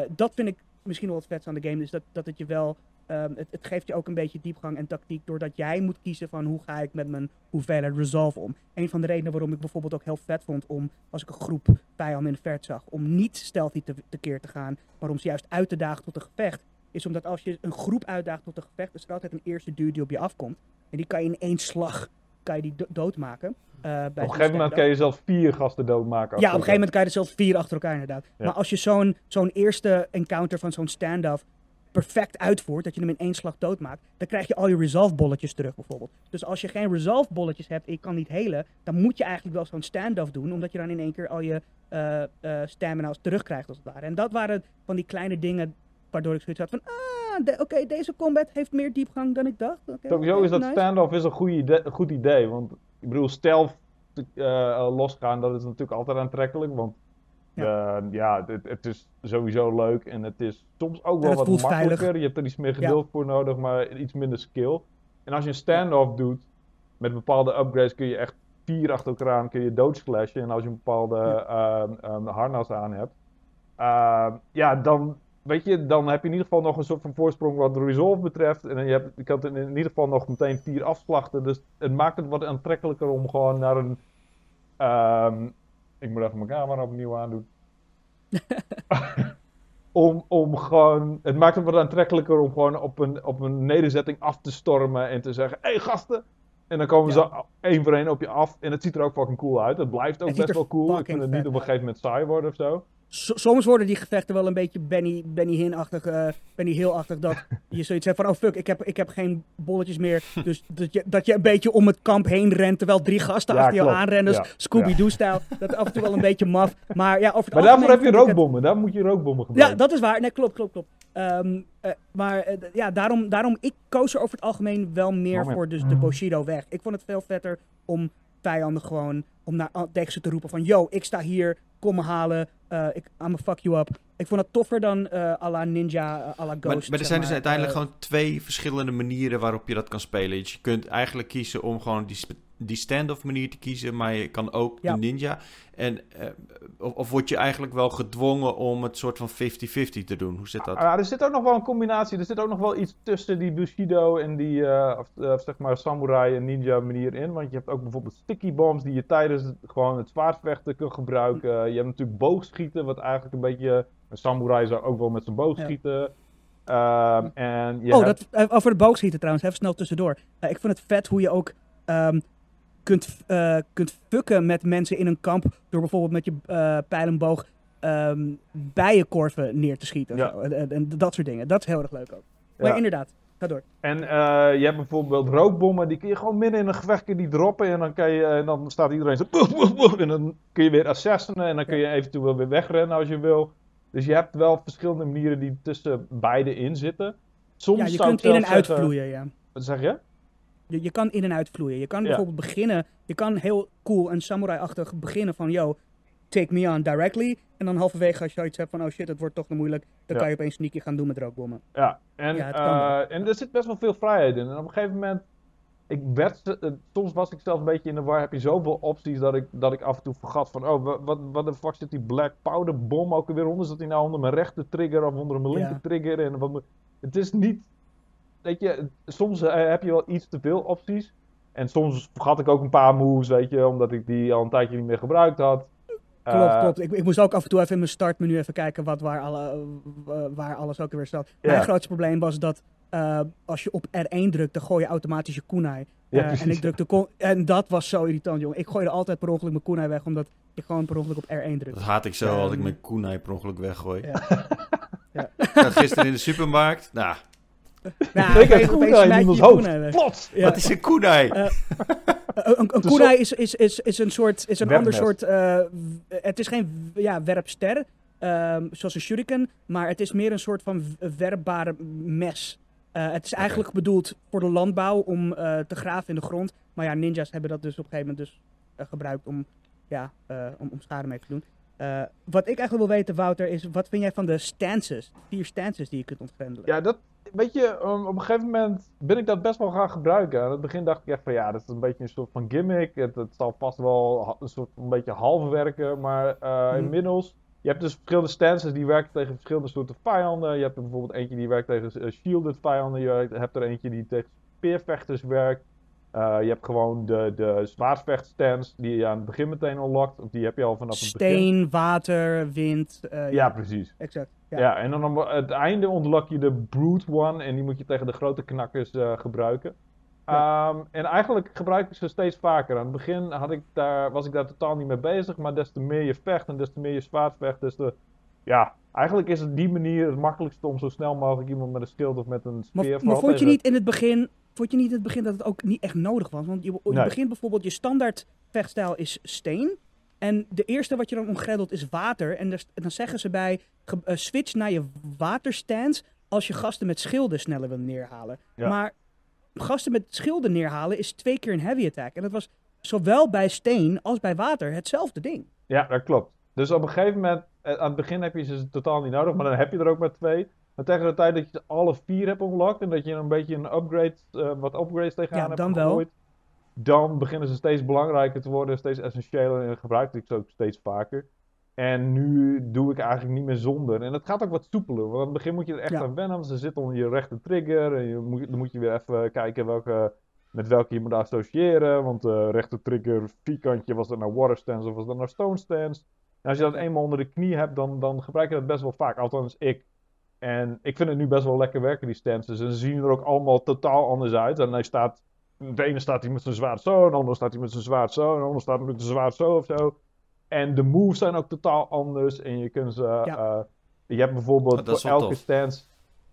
dat vind ik misschien wel het vetste aan de game, is dat, dat het je wel, ehm, het, het geeft je ook een beetje diepgang en tactiek, doordat jij moet kiezen van hoe ga ik met mijn hoeveelheid resolve om. Een van de redenen waarom ik bijvoorbeeld ook heel vet vond om, als ik een groep vijanden in de verte zag, om niet stealthy te, tekeer te gaan, maar om ze juist uit te dagen tot een gevecht, is omdat als je een groep uitdaagt tot een gevecht, is er altijd een eerste dude die op je afkomt. En die kan je in één slag kan je die do- doodmaken. bij Op een gegeven moment kan je zelfs vier gasten doodmaken. Ja, op een gegeven moment kan je er zelfs vier achter elkaar inderdaad. Ja. Maar als je zo'n zo'n eerste encounter van zo'n stand-off perfect uitvoert, dat je hem in één slag doodmaakt, dan krijg je al je resolve bolletjes terug bijvoorbeeld. Dus als je geen resolve bolletjes hebt en je kan niet helen, dan moet je eigenlijk wel zo'n stand-off doen, omdat je dan in één keer al je eh eh stamina's terugkrijgt als het ware. En dat waren van die kleine dingen waardoor ik zoiets had van, ah, de- oké, deze combat heeft meer diepgang dan ik dacht. Sowieso oké, is dat nice. standoff is een goede ide- een goed idee. Want ik bedoel, stealth te- eh, losgaan, dat is natuurlijk altijd aantrekkelijk. Want ja, ja het, het is sowieso leuk en het is soms ook wel wat makkelijker. veilig. Je hebt er iets meer geduld voor nodig, maar iets minder skill. En als je een standoff doet, met bepaalde upgrades kun je echt vier achter elkaar aan kun je doodsplashen. En als je een bepaalde ehm, ehm, harnas aan hebt. Ehm, ja, dan, weet je, dan heb je in ieder geval nog een soort van voorsprong wat de resolve betreft. En je hebt, je kan in ieder geval nog meteen vier afslachten. Dus het maakt het wat aantrekkelijker om gewoon naar een... ehm, ik moet even mijn camera opnieuw aandoen. om, om gewoon... Het maakt het wat aantrekkelijker om gewoon op een, op een nederzetting af te stormen en te zeggen... Hé hey, gasten! En dan komen Ja. ze één voor één op je af. En het ziet er ook fucking cool uit. Het blijft ook Het best wel cool. Ik vind het niet op een gegeven moment saai worden of zo. Soms worden die gevechten wel een beetje Benny, Benny Hill-achtig, eh, Benny Hill-achtig, dat je zoiets hebt van, oh fuck, ik heb, ik heb geen bolletjes meer. Dus dat je, dat je een beetje om het kamp heen rent, terwijl drie gasten Ja, achter jou aanrennen, Ja, Scooby-Doo-stijl. Dat is af en toe wel een beetje maf. Maar ja, over het Maar daarvoor heb je rookbommen. Daar moet je rookbommen Ja, gebruiken. dat is waar. Nee, klopt, klopt, klopt. Ehm, eh, maar eh, ja, daarom, daarom, ik koos er over het algemeen wel meer Moment. voor dus de Bushido weg. Ik vond het veel vetter om vijanden gewoon, om naar tegen ze te roepen van, yo, ik sta hier, kom me halen, eh ik, I'ma fuck you up. Ik vond het toffer dan eh à la Ninja, eh, à la Ghost. Maar, maar er zijn dus uiteindelijk Eh, gewoon twee verschillende manieren waarop je dat kan spelen. Dus je kunt eigenlijk kiezen om gewoon die, die stand-off manier te kiezen, maar je kan ook Ja. de ninja. En, eh, of, of word je eigenlijk wel gedwongen om het soort van 50-50 te doen? Hoe zit dat? Ah, er zit ook nog wel een combinatie. Er zit ook nog wel iets tussen die Bushido en die, eh, of, eh, zeg maar, samurai en ninja manier in. Want je hebt ook bijvoorbeeld sticky bombs die je tijdens het, gewoon het zwaardvechten kunt gebruiken. Je hebt natuurlijk boogschieten, wat eigenlijk een beetje... Een samurai zou ook wel met zijn boog Ja. schieten. Ehm, en oh, hebt- dat, over de boogschieten trouwens, even snel tussendoor. Ik vond het vet hoe je ook ehm, kunt, eh, kunt fucken met mensen in een kamp door bijvoorbeeld met je eh pijl en boog ehm, bijenkorven neer te schieten. Ja. En, en- dat soort dingen. Dat is heel erg leuk ook. Maar Ja. inderdaad, ga door. En eh, je hebt bijvoorbeeld rookbommen, die kun je gewoon midden in een gevecht die droppen. En dan, kan je, en dan staat iedereen zo. en dan kun je weer assassinen. En dan kun je eventueel weer wegrennen als je wil. Dus je hebt wel verschillende manieren die tussen beide in zitten. Soms Ja, je kunt in en zelfs uit zeggen- vloeien, ja. Wat zeg je? Je, je kan in en uit vloeien. Je kan Ja. bijvoorbeeld beginnen, je kan heel cool en samurai-achtig beginnen van, yo, take me on directly. En dan halverwege als je iets hebt van, oh shit, het wordt toch te moeilijk, dan Ja. kan je opeens sneaky gaan doen met rookbommen. Ja, en, Ja, eh, en er zit best wel veel vrijheid in. En op een gegeven moment, ik werd, eh, soms was ik zelf een beetje in de war. Heb je zoveel opties dat ik, dat ik af en toe vergat van, oh, wa- wat, wat de fuck zit die black powder bom ook weer onder? Zat hij nou onder mijn rechter trigger of onder mijn linker trigger? En wat, het is niet, weet je, soms eh, heb je wel iets te veel opties. En soms vergat ik ook een paar moves, weet je, omdat ik die al een tijdje niet meer gebruikt had. Klopt, Eh, klopt. Ik, ik moest ook af en toe even in mijn startmenu even kijken wat, waar, alle, eh, waar alles ook weer staat. Ja. Mijn grootste probleem was dat eh, als je op R1 drukt, dan gooi je automatisch je kunai. Ja, en ik drukte kon- en dat was zo irritant, jongen. Ik gooide altijd per ongeluk mijn kunai weg, omdat ik gewoon per ongeluk op R1 drukte. Dat haat ik zo als ik mijn kunai per ongeluk weggooi. Ja. Ja. Gisteren in de supermarkt. Nou, Nou, ik heb smijt je iemands hoofd. kunai. Plots! Ja. wat is een kunai? Eh, Een, een kunai is, is, is, is een soort, is een ander soort, eh, het is geen ja, werpster, ehm, zoals een shuriken, maar het is meer een soort van werpbare mes. Eh, het is eigenlijk bedoeld voor de landbouw om eh, te graven in de grond, maar ja, ninjas hebben dat dus op een gegeven moment dus gebruikt om, ja, eh, om, om schade mee te doen. Eh, wat ik eigenlijk wil weten, Wouter, is wat vind jij van de stances, vier stances die je kunt ontgrendelen? Ja, dat, weet je, um, op een gegeven moment ben ik dat best wel gaan gebruiken. Aan het begin dacht ik echt van ja, dat is een beetje een soort van gimmick. Het, het zal vast wel een soort een beetje half werken. Maar eh, Mhm. inmiddels, je hebt dus verschillende stances die werken tegen verschillende soorten vijanden. Je hebt er bijvoorbeeld eentje die werkt tegen eh, shielded vijanden. Je hebt er eentje die tegen speervechters werkt. Eh, je hebt gewoon de, de die je aan het begin meteen unlockt. Die heb je al vanaf het begin. Steen, water, wind. eh, Ja, precies. exact. Ja. Ja. en dan aan het einde unlock je de Brute One en die moet je tegen de grote knakkers eh, gebruiken. Ehm, en eigenlijk gebruik ik ze steeds vaker. Aan het begin had ik daar, was ik daar totaal niet mee bezig, maar des te meer je vecht en des te meer je zwaard vecht, des te... Ja, eigenlijk is het die manier het makkelijkste om zo snel mogelijk iemand met een schild of met een speer... Maar, maar vond je niet in het begin, vond je niet in het begin dat het ook niet echt nodig was? Want je, je Nee. begint bijvoorbeeld, je standaard vechtstijl is steen. En de eerste wat je dan omgrendelt is water. En, en dan zeggen ze bij, ge- eh, switch naar je waterstands als je gasten met schilden sneller wil neerhalen. Ja. Maar gasten met schilden neerhalen is twee keer een heavy attack. En dat was zowel bij steen als bij water hetzelfde ding. Ja, dat klopt. Dus op een gegeven moment, eh, aan het begin heb je ze totaal niet nodig, maar dan heb je er ook maar twee. Maar tegen de tijd dat je alle vier hebt unlocked en dat je een beetje een upgrade, eh, wat upgrades tegenaan Ja, hebt gegooid, dan beginnen ze steeds belangrijker te worden, steeds essentiëler en gebruik ik ze ook steeds vaker. En nu doe ik eigenlijk niet meer zonder. En het gaat ook wat soepeler. Want aan het begin moet je er echt Ja. aan wennen. Want ze zitten onder je rechter trigger. En je moet, dan moet je weer even kijken welke, met welke je moet associëren. Want de rechter trigger vierkantje, was dat nou water stance of was dat nou stone stance? En als je dat eenmaal onder de knie hebt, dan, dan gebruik je dat best wel vaak. Althans, ik. En ik vind het nu best wel lekker werken, die stances. En ze zien er ook allemaal totaal anders uit. En hij staat, de ene staat hij met zijn zwaard zo, de andere staat hij met zijn zwaard zo, en de andere staat met zijn zwaard zo of zo. En de moves zijn ook totaal anders. En je kunt ze. Ja. eh, je hebt bijvoorbeeld Oh, voor elke tof. stance.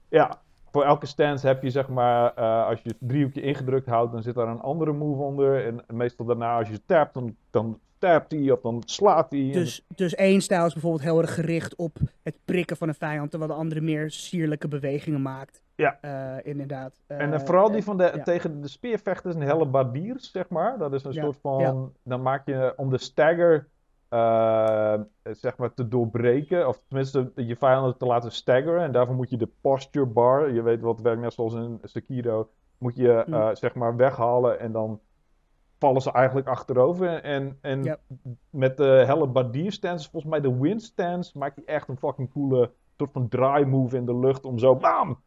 Ja, voor elke stance heb je zeg maar. eh, als je het driehoekje ingedrukt houdt, dan zit daar een andere move onder. En meestal daarna, als je tapt, dan, dan tapt hij of dan slaat hij. Dus, dus één stijl is bijvoorbeeld heel erg gericht op het prikken van een vijand, terwijl de andere meer sierlijke bewegingen maakt. Ja. Eh, inderdaad. En eh, vooral die van de, ja. tegen de speervechters en hellebardiers, zeg maar. Dat is een Ja, soort van. ja. Dan maak je om de stagger. eh, zeg maar te doorbreken, of tenminste je vijanden te laten staggeren. En daarvoor moet je de posture bar, je weet wat werkt net zoals in Sekiro, moet je Mm. zeg maar weghalen en dan vallen ze eigenlijk achterover. En, en met de hellebardier stance, volgens mij de wind stance, maakt hij echt een fucking coole soort van draai move in de lucht om zo bam!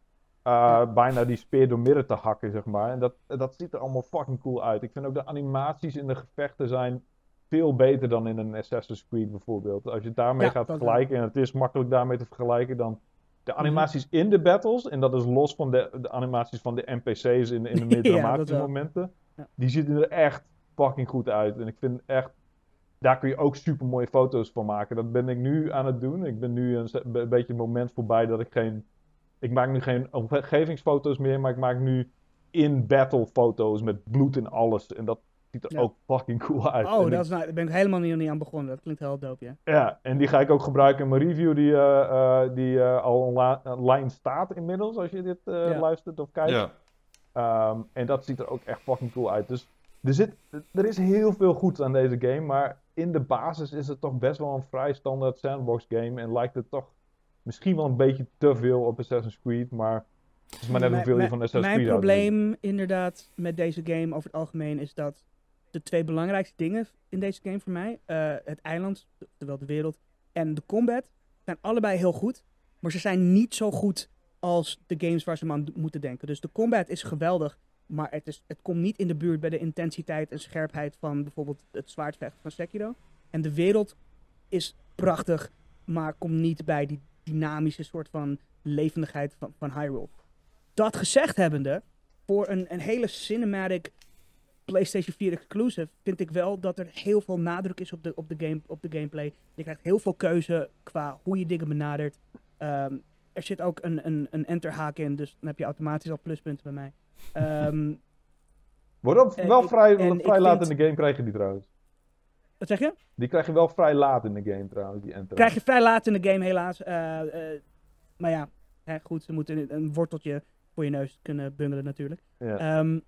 eh, bijna die speer door midden te hakken, zeg maar. En dat, dat ziet er allemaal fucking cool uit. Ik vind ook de animaties in de gevechten zijn veel beter dan in een Assassin's Creed bijvoorbeeld. Als je het daarmee Ja, gaat vergelijken, en het is makkelijk daarmee te vergelijken, dan de Mhm. animaties in de battles, en dat is los van de, de animaties van de NPC's in, in de meer dramatische momenten, Ja. die zien er echt fucking goed uit. En ik vind echt, daar kun je ook super mooie foto's van maken. Dat ben ik nu aan het doen. Ik ben nu een, een beetje het moment voorbij dat ik geen ik maak nu geen omgevingsfoto's meer, maar ik maak nu in-battle foto's met bloed en alles. En dat ziet er Ja. ook fucking cool uit. Oh, En dat ik- is nou, daar ben ik helemaal niet, niet aan begonnen. Dat klinkt heel dope, ja. Ja, en die ga ik ook gebruiken in mijn review die, eh, eh, die eh, al online staat inmiddels, als je dit eh, Ja. luistert of kijkt. Ja. Ehm, en dat ziet er ook echt fucking cool uit. Dus er, zit, er is heel veel goed aan deze game, maar in de basis is het toch best wel een vrij standaard sandbox game. En lijkt het toch misschien wel een beetje te veel op Assassin's Creed, maar het is maar net Mijn- hoeveel je mijn- van Assassin's Mijn Creed natuurlijk. probleem inderdaad met deze game over het algemeen is dat de twee belangrijkste dingen in deze game voor mij, eh, het eiland, terwijl de wereld, en de combat, zijn allebei heel goed. Maar ze zijn niet zo goed als de games waar ze aan moeten denken. Dus de combat is geweldig, maar het, is, het komt niet in de buurt bij de intensiteit en scherpheid van bijvoorbeeld het zwaardvechten van Sekiro. En de wereld is prachtig, maar komt niet bij die dynamische soort van levendigheid van, van Hyrule. Dat gezegd hebbende, voor een, een hele cinematic PlayStation 4 exclusive vind ik wel dat er heel veel nadruk is op de, op de, game, op de gameplay. Je krijgt heel veel keuze qua hoe je dingen benadert. Ehm, er zit ook een, een, een enterhaak in, dus dan heb je automatisch al pluspunten bij mij. Ehm, Wordt En wel vrij, en vrij laat vind- in de game krijg je die trouwens. wat zeg je? Die krijg je wel vrij laat in de game trouwens, die enter. Krijg je vrij laat in de game helaas. Eh, eh, maar ja, hè, goed, ze moeten een, worteltje voor je neus kunnen bungelen natuurlijk. Ja. Ehm,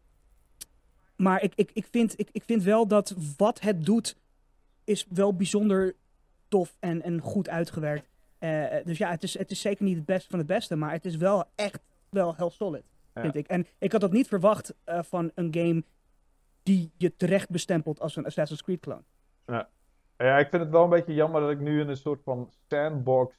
maar ik, ik, ik, vind, ik, ik vind wel dat wat het doet, is wel bijzonder tof en, en goed uitgewerkt. Eh, dus ja, het is, het is zeker niet het beste van het beste, maar het is wel echt wel heel solid, Ja. vind ik. En ik had dat niet verwacht eh, van een game die je terecht bestempelt als een Assassin's Creed clone. Ja, ik vind het wel een beetje jammer dat ik nu in een soort van sandbox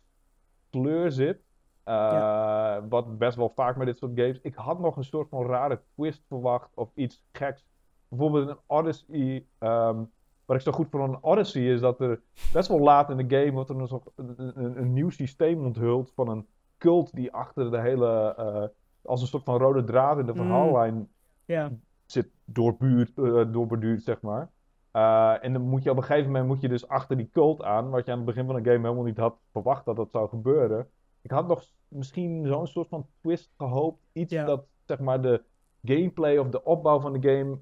kleur zit. Eh, Wat best wel vaak met dit soort games. Ik had nog een soort van rare twist verwacht of iets geks. Bijvoorbeeld in Odyssey. ehm, wat ik zo goed vond aan Odyssey is dat er best wel laat in de game wordt er een, soort- een, een, een nieuw systeem onthuld van een cult die achter de hele. eh, als een soort van rode draad in de Mm. verhaallijn Ja, zit doorbuurd, eh doorborduurd, zeg maar. Eh, en dan moet je op een gegeven moment moet je dus achter die cult aan, wat je aan het begin van de game helemaal niet had verwacht dat dat zou gebeuren. Ik had nog misschien zo'n soort van twist gehoopt. Iets dat zeg maar de gameplay of de opbouw van de game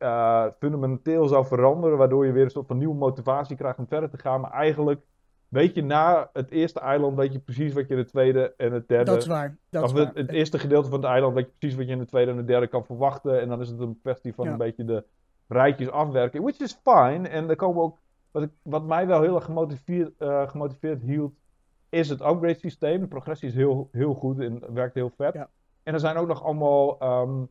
eh, fundamenteel zou veranderen, waardoor je weer een soort van nieuwe motivatie krijgt om verder te gaan. Maar eigenlijk weet je na het eerste eiland weet je precies wat je in het tweede en het derde dat is waar. Dat is waar. het, het eerste gedeelte van het eiland weet je precies wat je in de tweede en de derde kan verwachten. En dan is het een kwestie van Ja. een beetje de rijtjes afwerken. Which is fine. En er komen ook, wat, ik, wat mij wel heel erg gemotiveerd, eh, gemotiveerd hield, is het upgrade systeem. De progressie is heel, heel goed en werkt heel vet. Ja. En er zijn ook nog allemaal ehm,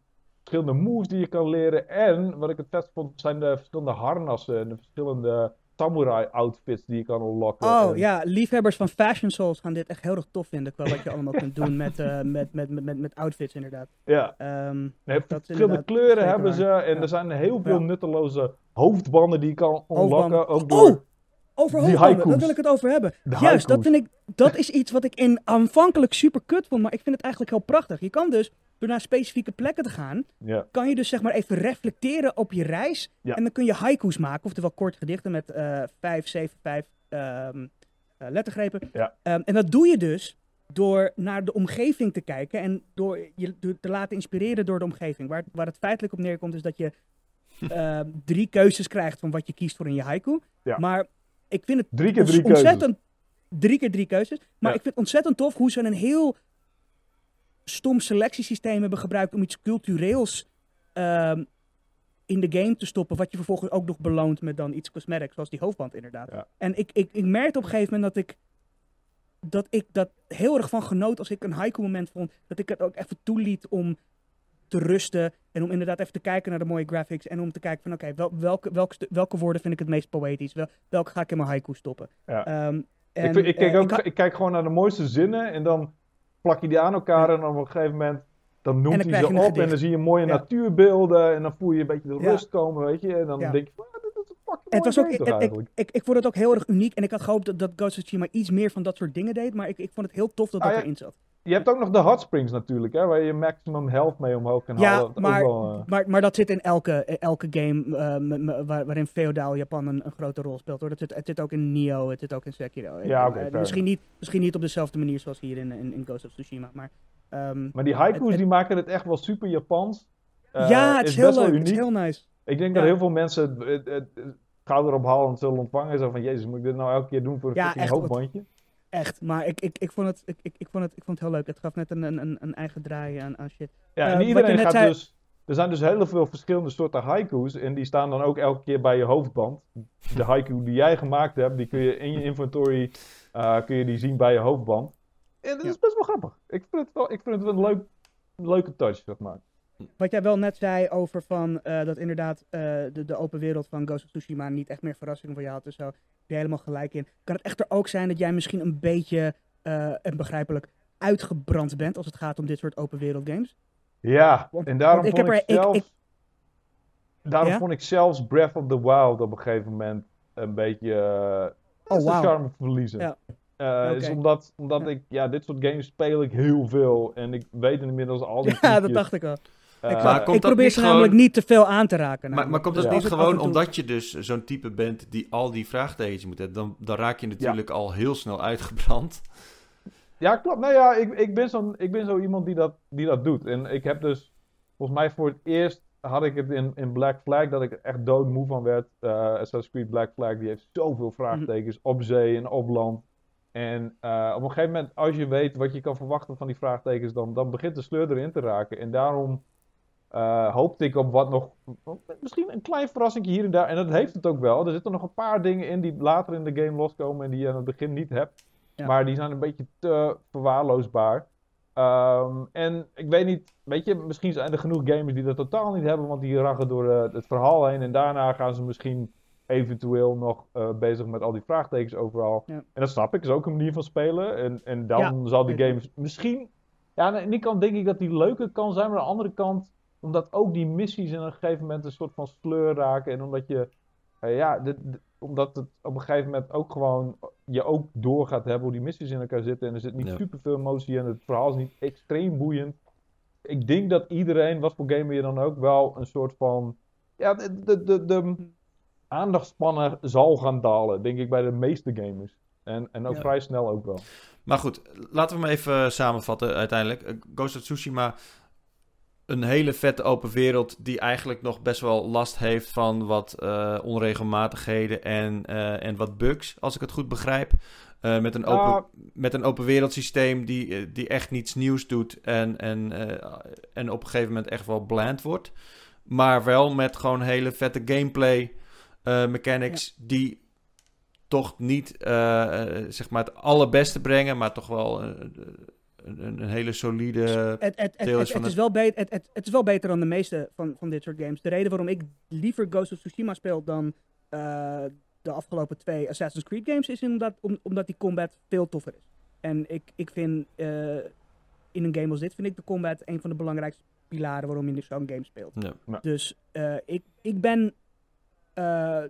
verschillende moves die je kan leren. En wat ik het vet vond, zijn de verschillende harnassen en de verschillende samurai outfits die je kan unlocken. Oh En- ja, liefhebbers van Fashion Souls gaan dit echt heel erg tof vinden. Qua wat je allemaal kunt doen met, eh, met, met, met, met, met outfits inderdaad. ja. Ehm, Nee, verschillende kleuren hebben ze. En Ja. er zijn heel veel Ja. nutteloze hoofdbanden die je kan unlocken. Ook door Oh! Over hoofdbanden, daar wil ik het over hebben. de Juist, dat, vind ik, dat is iets wat ik in aanvankelijk super kut vond, maar ik vind het eigenlijk heel prachtig. Je kan dus, door naar specifieke plekken te gaan, Ja. kan je dus zeg maar even reflecteren op je reis. Ja. En dan kun je haiku's maken, oftewel kort gedichten met eh 5, 7, 5 ehm, eh, lettergrepen. Ja. Ehm, en dat doe je dus door naar de omgeving te kijken en door je te laten inspireren door de omgeving. Waar, waar het feitelijk op neerkomt is dat je ehm, drie keuzes krijgt van wat je kiest voor in je haiku. Ja. Maar ik vind het Drie keer drie keuzes. ontzettend drie keer drie keuzes. Maar Ja. ik vind het ontzettend tof hoe ze een heel stom selectiesysteem hebben gebruikt om iets cultureels ehm, in de game te stoppen. Wat je vervolgens ook nog beloont met dan iets cosmetics, zoals die hoofdband inderdaad. Ja. En ik, ik, ik merkte op een gegeven moment dat ik dat ik dat heel erg van genoot als ik een haiku moment vond. Dat ik het ook even toeliet om te rusten. En om inderdaad even te kijken naar de mooie graphics. En om te kijken van oké, wel, welke, welke, welke woorden vind ik het meest poëtisch? Wel, welke ga ik in mijn haiku stoppen? Ja. Ehm, ik, en, ik, kijk eh, ook, ik kijk gewoon naar de mooiste zinnen en dan plak je die aan elkaar en op een gegeven moment dan noemt dan hij ze op en dan zie je mooie Ja. natuurbeelden en dan voel je een beetje de rust komen, weet je. En dan denk je Het was ook, ik, ik, ik, ik vond het ook heel erg uniek en ik had gehoopt dat, dat Ghost of Tsushima iets meer van dat soort dingen deed, maar ik, ik vond het heel tof dat Ah, dat ja. erin zat. Je hebt ook nog de hot springs natuurlijk, hè, waar je maximum health mee omhoog kan Ja, halen. Maar, wel, eh, maar, maar dat zit in elke, elke game eh, m- m- waar, waarin feodaal Japan een, een grote rol speelt. Hoor. Dat zit, het zit ook in Nioh, het zit ook in Sekiro. Ja, oké, eh, misschien, niet, misschien niet op dezelfde manier zoals hier in, in, in Ghost of Tsushima, maar... ehm, Maar die haiku's het- die maken het echt wel super Japans. Ja, het is, heel best wel leuk, het is heel nice. Ik denk Ja. dat heel veel mensen erop halend zullen ontvangen. Zo van, jezus, moet ik dit nou elke keer doen voor een Ja, echt, hoofdbandje? Echt, maar ik, ik, ik, vond het, ik, ik, ik, vond het, ik vond het heel leuk. Het gaf net een, een, een, eigen draai aan, aan shit. Ja, Eh, en je iedereen gaat zei- dus... Er zijn dus heel veel verschillende soorten haiku's. En die staan dan ook elke keer bij je hoofdband. De haiku die jij gemaakt hebt, die kun je in je inventory eh, kun je die zien bij je hoofdband. En dat Ja. is best wel grappig. Ik vind het wel, ik vind het wel een leuk, leuke touch, zeg maar. Wat jij wel net zei over van, eh, dat inderdaad eh, de, de open wereld van Ghost of Tsushima niet echt meer verrassing voor je had en zo. Heb je helemaal gelijk in. Kan het echter ook zijn dat jij misschien een beetje, eh, en begrijpelijk, uitgebrand bent als het gaat om dit soort open wereld games? Ja, Want- en daarom vond ik, er- ik- zelfs... ik- Daarom Ja? vond ik zelfs Breath of the Wild op een gegeven moment een beetje... Oh, zijn wauw. charme verliezen. Ja. Is Oké. omdat, omdat Ja. ik, ja, dit soort games speel ik heel veel. En ik weet inmiddels al die Ja, dat dacht ik al. Eh, Ik, Maar ik komt dat probeer ze namelijk gewoon- niet te veel aan te raken. Maar, maar namelijk. komt dat Ja. niet gewoon omdat je dus zo'n type bent die al die vraagtekens moet hebben? Dan, dan raak je natuurlijk al heel snel uitgebrand. Ja, klopt. Nou ja, ik, ik, ben zo'n, ik ben zo iemand die dat, die dat doet. En ik heb dus, volgens mij voor het eerst had ik het in, in Black Flag, dat ik er echt doodmoe van werd. Eh Assassin's Creed Black Flag, die heeft zoveel vraagtekens op zee en op land. En eh, op een gegeven moment, als je weet wat je kan verwachten van die vraagtekens, dan, dan begint de sleur erin te raken. En daarom eh, hoopte ik op wat nog, misschien een klein verrassing hier en daar. En dat heeft het ook wel. Er zitten nog een paar dingen in die later in de game loskomen en die je aan het begin niet hebt. Ja. Maar die zijn een beetje te verwaarloosbaar. Ehm, en ik weet niet, weet je, misschien zijn er genoeg gamers die dat totaal niet hebben, want die ragen door eh, het verhaal heen. En daarna gaan ze misschien eventueel nog eh, bezig met al die vraagtekens overal. Ja. En dat snap ik, is ook een manier van spelen. En, en dan zal die games misschien. Ja, aan die kant denk ik dat die leuker kan zijn, maar aan de andere kant, omdat ook die missies in een gegeven moment een soort van sleur raken. En omdat je, eh, ja, omdat het op een gegeven moment ook gewoon je ook door gaat hebben hoe die missies in elkaar zitten. En er zit niet Ja. superveel emotie in. Het verhaal is niet extreem boeiend. Ik denk dat iedereen, wat voor gamer je dan ook, wel een soort van. Ja, de, de, de, de aandachtspannen zal gaan dalen, denk ik, bij de meeste gamers. En, en ook Ja. vrij snel ook wel. Maar goed, laten we hem even samenvatten uiteindelijk. Eh, Ghost of Tsushima, een hele vette open wereld die eigenlijk nog best wel last heeft van wat eh, onregelmatigheden en, eh, en wat bugs, als ik het goed begrijp. Eh, met, een open, Ah. met een open wereld systeem die, die echt niets nieuws doet en, en, en op een gegeven moment echt wel bland wordt. Maar wel met gewoon hele vette gameplay mechanics die toch niet zeg maar het allerbeste brengen, maar toch wel een, een hele solide... Het, het, het, Deel is het, van het het- is wel beter, het, het, het is wel beter dan de meeste van, van dit soort games. De reden waarom ik liever Ghost of Tsushima speel dan eh, de afgelopen twee Assassin's Creed games is omdat, om, omdat die combat veel toffer is. En ik, ik vind eh, in een game als dit vind ik de combat een van de belangrijkste pilaren waarom je zo'n game speelt. Ja. Dus eh, ik, ik ben eh,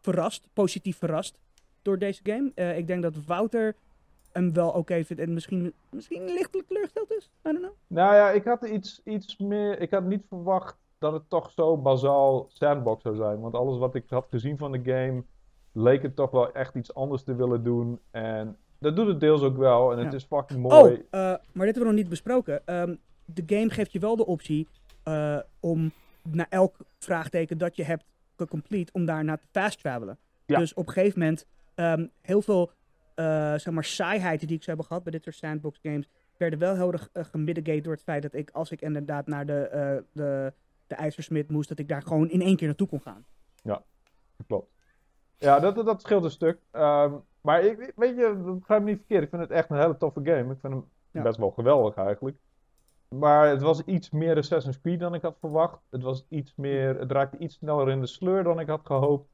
verrast, positief verrast door deze game. Eh, ik denk dat Wouter hem wel oké vindt en misschien, misschien lichtelijk teleurgesteld is. I don't know. Nou ja, ik had iets, iets meer. Ik had niet verwacht dat het toch zo bazaal sandbox zou zijn. Want alles wat ik had gezien van de game leek het toch wel echt iets anders te willen doen. En dat doet het deels ook wel. En het is fucking mooi. Oh, maar dit hebben we nog niet besproken. Ehm, de game geeft je wel de optie eh, om na elk vraagteken dat je hebt gecomplete, om daarna te fast travelen. Ja. Dus op een gegeven moment, ehm, heel veel eh, zeg maar saaiheid die ik zo heb gehad bij dit soort sandbox games, werden wel heel erg gemitigate door het feit dat ik, als ik inderdaad naar de, eh de, de ijzersmid moest, dat ik daar gewoon in één keer naartoe kon gaan. Klopt. Ja, dat, dat, dat scheelt een stuk. Ehm, maar ik, weet je, begrijp me niet verkeerd. Ik vind het echt een hele toffe game. Ik vind hem Ja. best wel geweldig eigenlijk. Maar het was iets meer Assassin's Creed dan ik had verwacht. Het, was iets meer, het raakte iets sneller in de sleur dan ik had gehoopt.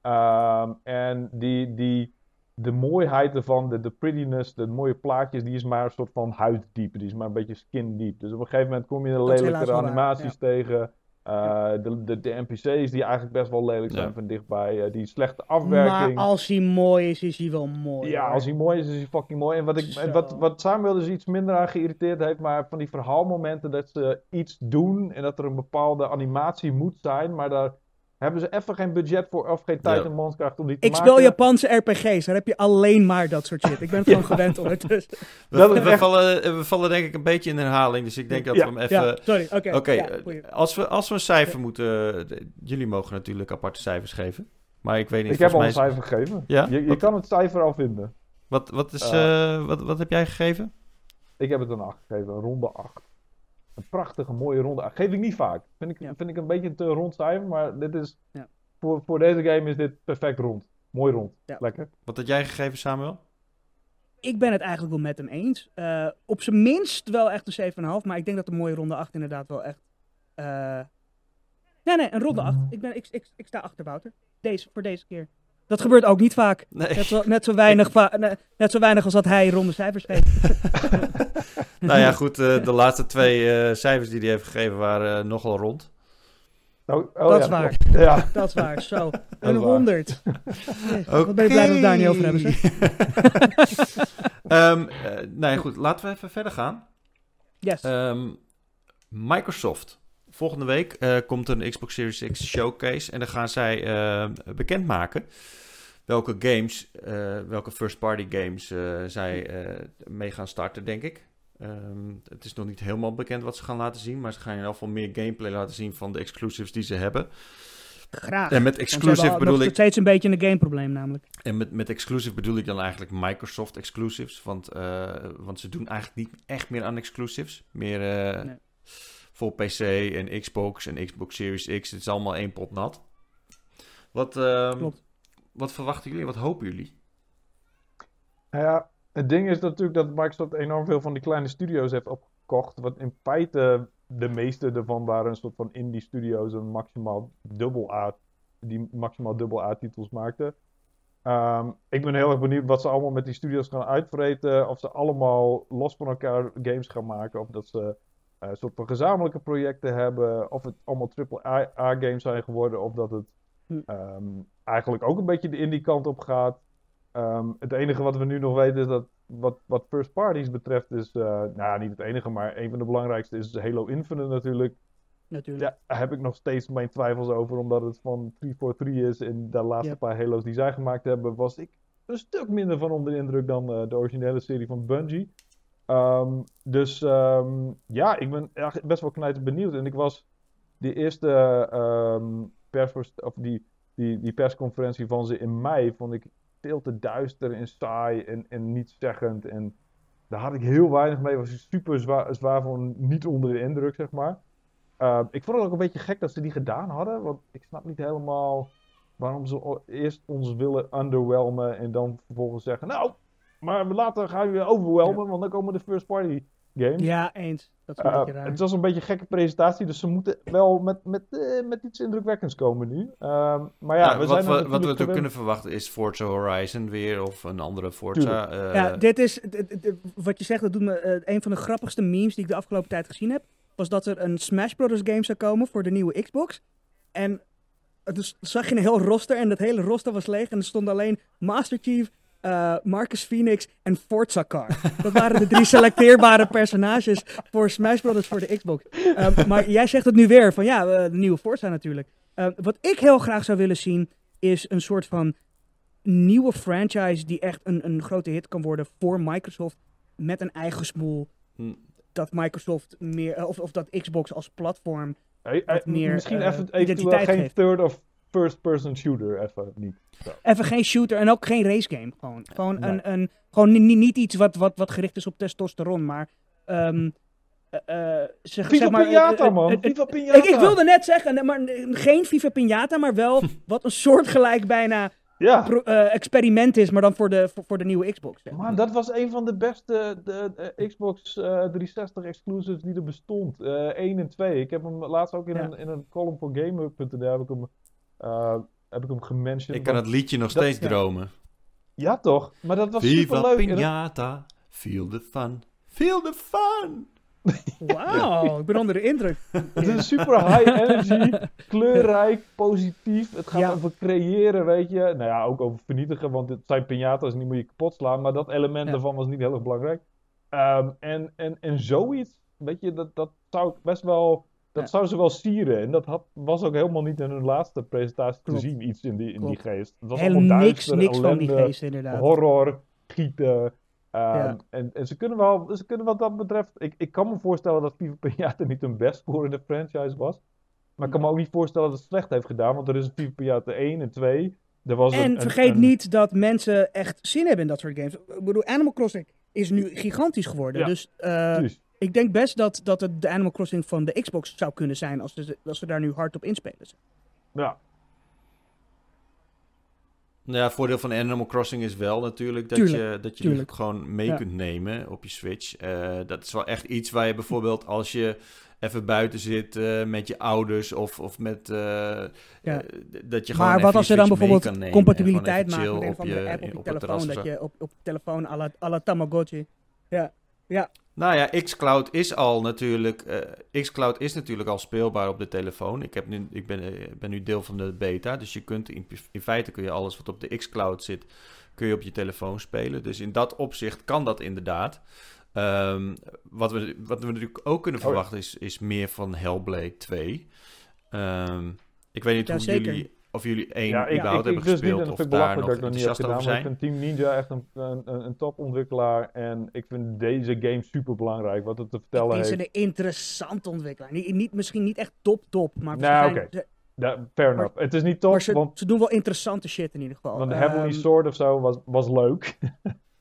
Ehm, en die, die, de mooiheid ervan, de, de prettiness, de mooie plaatjes, die is maar een soort van huiddiep. Die is maar een beetje skin deep. Dus op een gegeven moment kom je de lelijkere waar, animaties tegen. Uh, de, de, de NPC's die eigenlijk best wel lelijk zijn Ja. van dichtbij. uh, die slechte afwerking. Maar als hij mooi is, is hij wel mooi. Ja, hoor. als hij mooi is, is hij fucking mooi. En wat, ik, wat, wat Samuel dus iets minder aan geïrriteerd heeft, maar van die verhaalmomenten dat ze iets doen en dat er een bepaalde animatie moet zijn, maar daar hebben ze even geen budget voor of geen tijd Ja. en mankracht om die te Ik maken. speel Japanse RPG's, daar heb je alleen maar dat soort shit. Ik ben gewoon gewend ondertussen. We, Dat we echt- vallen, we vallen denk ik een beetje in herhaling, dus ik denk dat Ja, we hem even... Ja, sorry, oké. Eh, als, we, als we een cijfer moeten... eh, jullie mogen natuurlijk aparte cijfers geven. Maar ik weet niet, Ik heb al een cijfer gegeven. Ja? Je, je Wat- kan het cijfer al vinden. Wat, wat, is, Eh. eh, wat, wat heb jij gegeven? Ik heb het een 8 gegeven, een ronde 8. Een prachtige, mooie ronde 8. Geef ik niet vaak. Vind ik, Ja. vind ik een beetje een te rond cijfer, maar dit is, Ja. voor, voor deze game is dit perfect rond. Mooi rond. Ja. Lekker. Wat had jij gegeven, Samuel? Ik ben het eigenlijk wel met hem eens. Eh, op zijn minst wel echt een 7,5, maar ik denk dat de mooie ronde 8 inderdaad wel echt... eh, Nee, nee, een ronde 8. Ik, ben, ik, ik, ik sta achter Wouter. Deze, voor deze keer. Dat gebeurt ook niet vaak. Nee. Net zo, net zo, weinig, va- ne- net zo weinig als dat hij ronde cijfers geeft. nou ja, goed, eh, de laatste twee eh, cijfers die hij heeft gegeven waren eh, nogal rond. Oh, oh, Dat ja, is waar. Ja. Dat is waar, zo. Een waar. 100. Wat ben je blij dat we het daar niet over hebben, zeg. Ehm, eh, nou ja, goed, laten we even verder gaan. Yes. Ehm, Microsoft. Volgende week eh, komt een Xbox Series X showcase en dan gaan zij eh, bekendmaken welke games, eh, welke first-party games zij mee gaan starten, denk ik. Ehm, het is nog niet helemaal bekend wat ze gaan laten zien, maar ze gaan in ieder geval meer gameplay laten zien van de exclusives die ze hebben. Graag. En met exclusive bedoel nog ik steeds een beetje een gameprobleem namelijk. en met, met exclusive bedoel ik dan eigenlijk Microsoft exclusives. Want, want ze doen eigenlijk niet echt meer aan exclusives. Meer Nee. Voor PC en Xbox en Xbox Series X. Het is allemaal één pot nat. Wat, ehm, wat verwachten jullie? Wat hopen jullie? Nou ja, het ding is natuurlijk dat Microsoft enorm veel van die kleine studio's heeft opgekocht. Wat in feite de meeste ervan waren een soort van indie studio's en maximaal dubbel A, die maximaal dubbel A titels maakten. Ehm, ik ben heel erg benieuwd wat ze allemaal met die studio's gaan uitvreten. Of ze allemaal los van elkaar games gaan maken. Of dat ze een soort van gezamenlijke projecten hebben. Of het allemaal triple-A games zijn geworden. Of dat het Hm. ehm, eigenlijk ook een beetje de indie kant op gaat. Ehm, het enige wat we nu nog weten is dat wat, wat first parties betreft is, eh, nou ja, niet het enige, maar een van de belangrijkste is Halo Infinite natuurlijk. Natuurlijk. Ja, daar heb ik nog steeds mijn twijfels over, omdat het van 343 is en de laatste paar Halo's die zij gemaakt hebben, was ik een stuk minder van onder de indruk dan eh, de originele serie van Bungie. Ehm, dus ehm, ja, ik ben best wel knijter benieuwd. En ik was die eerste ehm, of die, die, die persconferentie van ze in mei, vond ik veel te duister en saai en, en nietszeggend. En daar had ik heel weinig mee. Was super zwaar, zwaar van niet onder de indruk, zeg maar. Ik vond het ook een beetje gek dat ze die gedaan hadden. Want ik snap niet helemaal waarom ze eerst ons willen underwhelmen en dan vervolgens zeggen: Nou, Maar later gaan we overwhelmen, want dan komen de first party games. Ja, eens. Dat is een Uh, beetje raar. het was een beetje een gekke presentatie, dus ze moeten wel met, met, eh, met iets indrukwekkends komen nu. Ehm, maar ja, Nou, we wat, zijn we, er wat we kunnen verwachten is Forza Horizon weer of een andere Forza. eh, ja, dit is, wat je zegt, dat doet me, eh, een van de grappigste memes die ik de afgelopen tijd gezien heb, was dat er een Smash Brothers game zou komen voor de nieuwe Xbox. En eh, dus zag je een heel roster en dat hele roster was leeg en er stond alleen Master Chief, eh, Marcus Phoenix en Forza Car. Dat waren de drie selecteerbare personages voor Smash Brothers voor de Xbox. Eh, maar jij zegt het nu weer, van ja, eh, de nieuwe Forza natuurlijk. Wat ik heel graag zou willen zien, is een soort van nieuwe franchise die echt een, een grote hit kan worden voor Microsoft met een eigen smoel. hm, Dat Microsoft meer, of, of dat Xbox als platform. Hey, hey, wat meer, misschien even eventueel identiteit geen geeft. third of first person shooter, even niet. Zo. Even geen shooter en ook geen race game. Gewoon, gewoon, Nee. een, een, gewoon ni- ni- niet iets wat, wat, wat gericht is op testosteron, maar. ehm eh, eh, zeg, Viva zeg maar, Pinata, man! Viva Pinata! ik, ik wilde net zeggen, maar geen Viva Pinata, maar wel wat een soortgelijk bijna Ja, pro- eh, experiment is, maar dan voor de, voor, voor de nieuwe Xbox. zeg maar. dat was een van de beste de, de Xbox eh, 360 exclusives die er bestond. Eh 1 en 2. Ik heb hem laatst ook in, Ja. een, in een column voor Gamer.nl heb ik hem, eh heb ik hem gementiond. ik kan het liedje nog dat- steeds ja. dromen. Ja toch? Maar dat was Viva super leuk. Pinata, feel the fun, feel the fun. Wauw, ik ben onder de indruk. Het is super high energy, kleurrijk, positief. Het gaat Ja. over creëren, weet je. Nou ja, ook over vernietigen, want het zijn piñatas en die moet je kapot slaan. Maar dat element Ja. daarvan was niet heel erg belangrijk. Ehm, en, en, en zoiets, weet je, dat, dat zou ik best wel... Dat zou ze wel sieren. En dat had, was ook helemaal niet in hun laatste presentatie Klopt. te zien, iets in die, in die geest. Het was Helemaal allemaal niks, duister, niks van die geest inderdaad. horror, gieten. Ja. en, en ze kunnen wel, ze kunnen wat dat betreft. Ik, ik kan me voorstellen dat Viva Pinata niet hun best scorende franchise was. Maar ik kan me ook niet voorstellen dat het slecht heeft gedaan. Want er is een Viva Pinata 1 en 2. Er was En een- vergeet een- niet dat mensen echt zin hebben in dat soort games. Ik bedoel, Animal Crossing is nu gigantisch geworden. Ja, dus Precies. Ik denk best dat, dat het de Animal Crossing van de Xbox zou kunnen zijn als ze, als ze daar nu hard op inspelen. Ja. Nou ja, het voordeel van Animal Crossing is wel natuurlijk dat Tuurlijk, je, dat je die gewoon mee Ja. kunt nemen op je Switch. Eh, dat is wel echt iets waar je bijvoorbeeld als je even buiten zit eh, met je ouders of, of met... eh, Ja. dat je gewoon Maar even wat als je dan bijvoorbeeld compatibiliteit maakt met een van de app op je telefoon, dat je op, op je telefoon à la, à la Tamagotchi. Nou ja, xCloud is al natuurlijk. eh, xCloud is natuurlijk al speelbaar op de telefoon. Ik, heb nu, ik ben, eh, ben nu deel van de beta. Dus je kunt in, in feite kun je alles wat op de xCloud zit, kun je op je telefoon spelen. Dus in dat opzicht kan dat inderdaad. Ehm, wat, we, wat we natuurlijk ook kunnen Oh verwachten is, is meer van Hellblade 2. Ehm, ik weet niet Ja, hoe zeker. jullie, of jullie één Ja, ik, überhaupt ik, ik hebben dus gespeeld of vind ik daar nog dat ik nog niet heb gedaan. over Maar ik zijn. vind Team Ninja echt een, een, een, een topontwikkelaar. En ik vind deze game super belangrijk. Wat het te Ik vertellen vind ze heeft. een interessante ontwikkelaar. Niet, niet, misschien niet echt top-top, maar, ze, Nou, zijn- oké. Ja, fair Maar- enough. Het is niet top, maar ze, want ze doen wel interessante shit in ieder geval. Want de Heavenly Ehm, Sword of zo was, was leuk.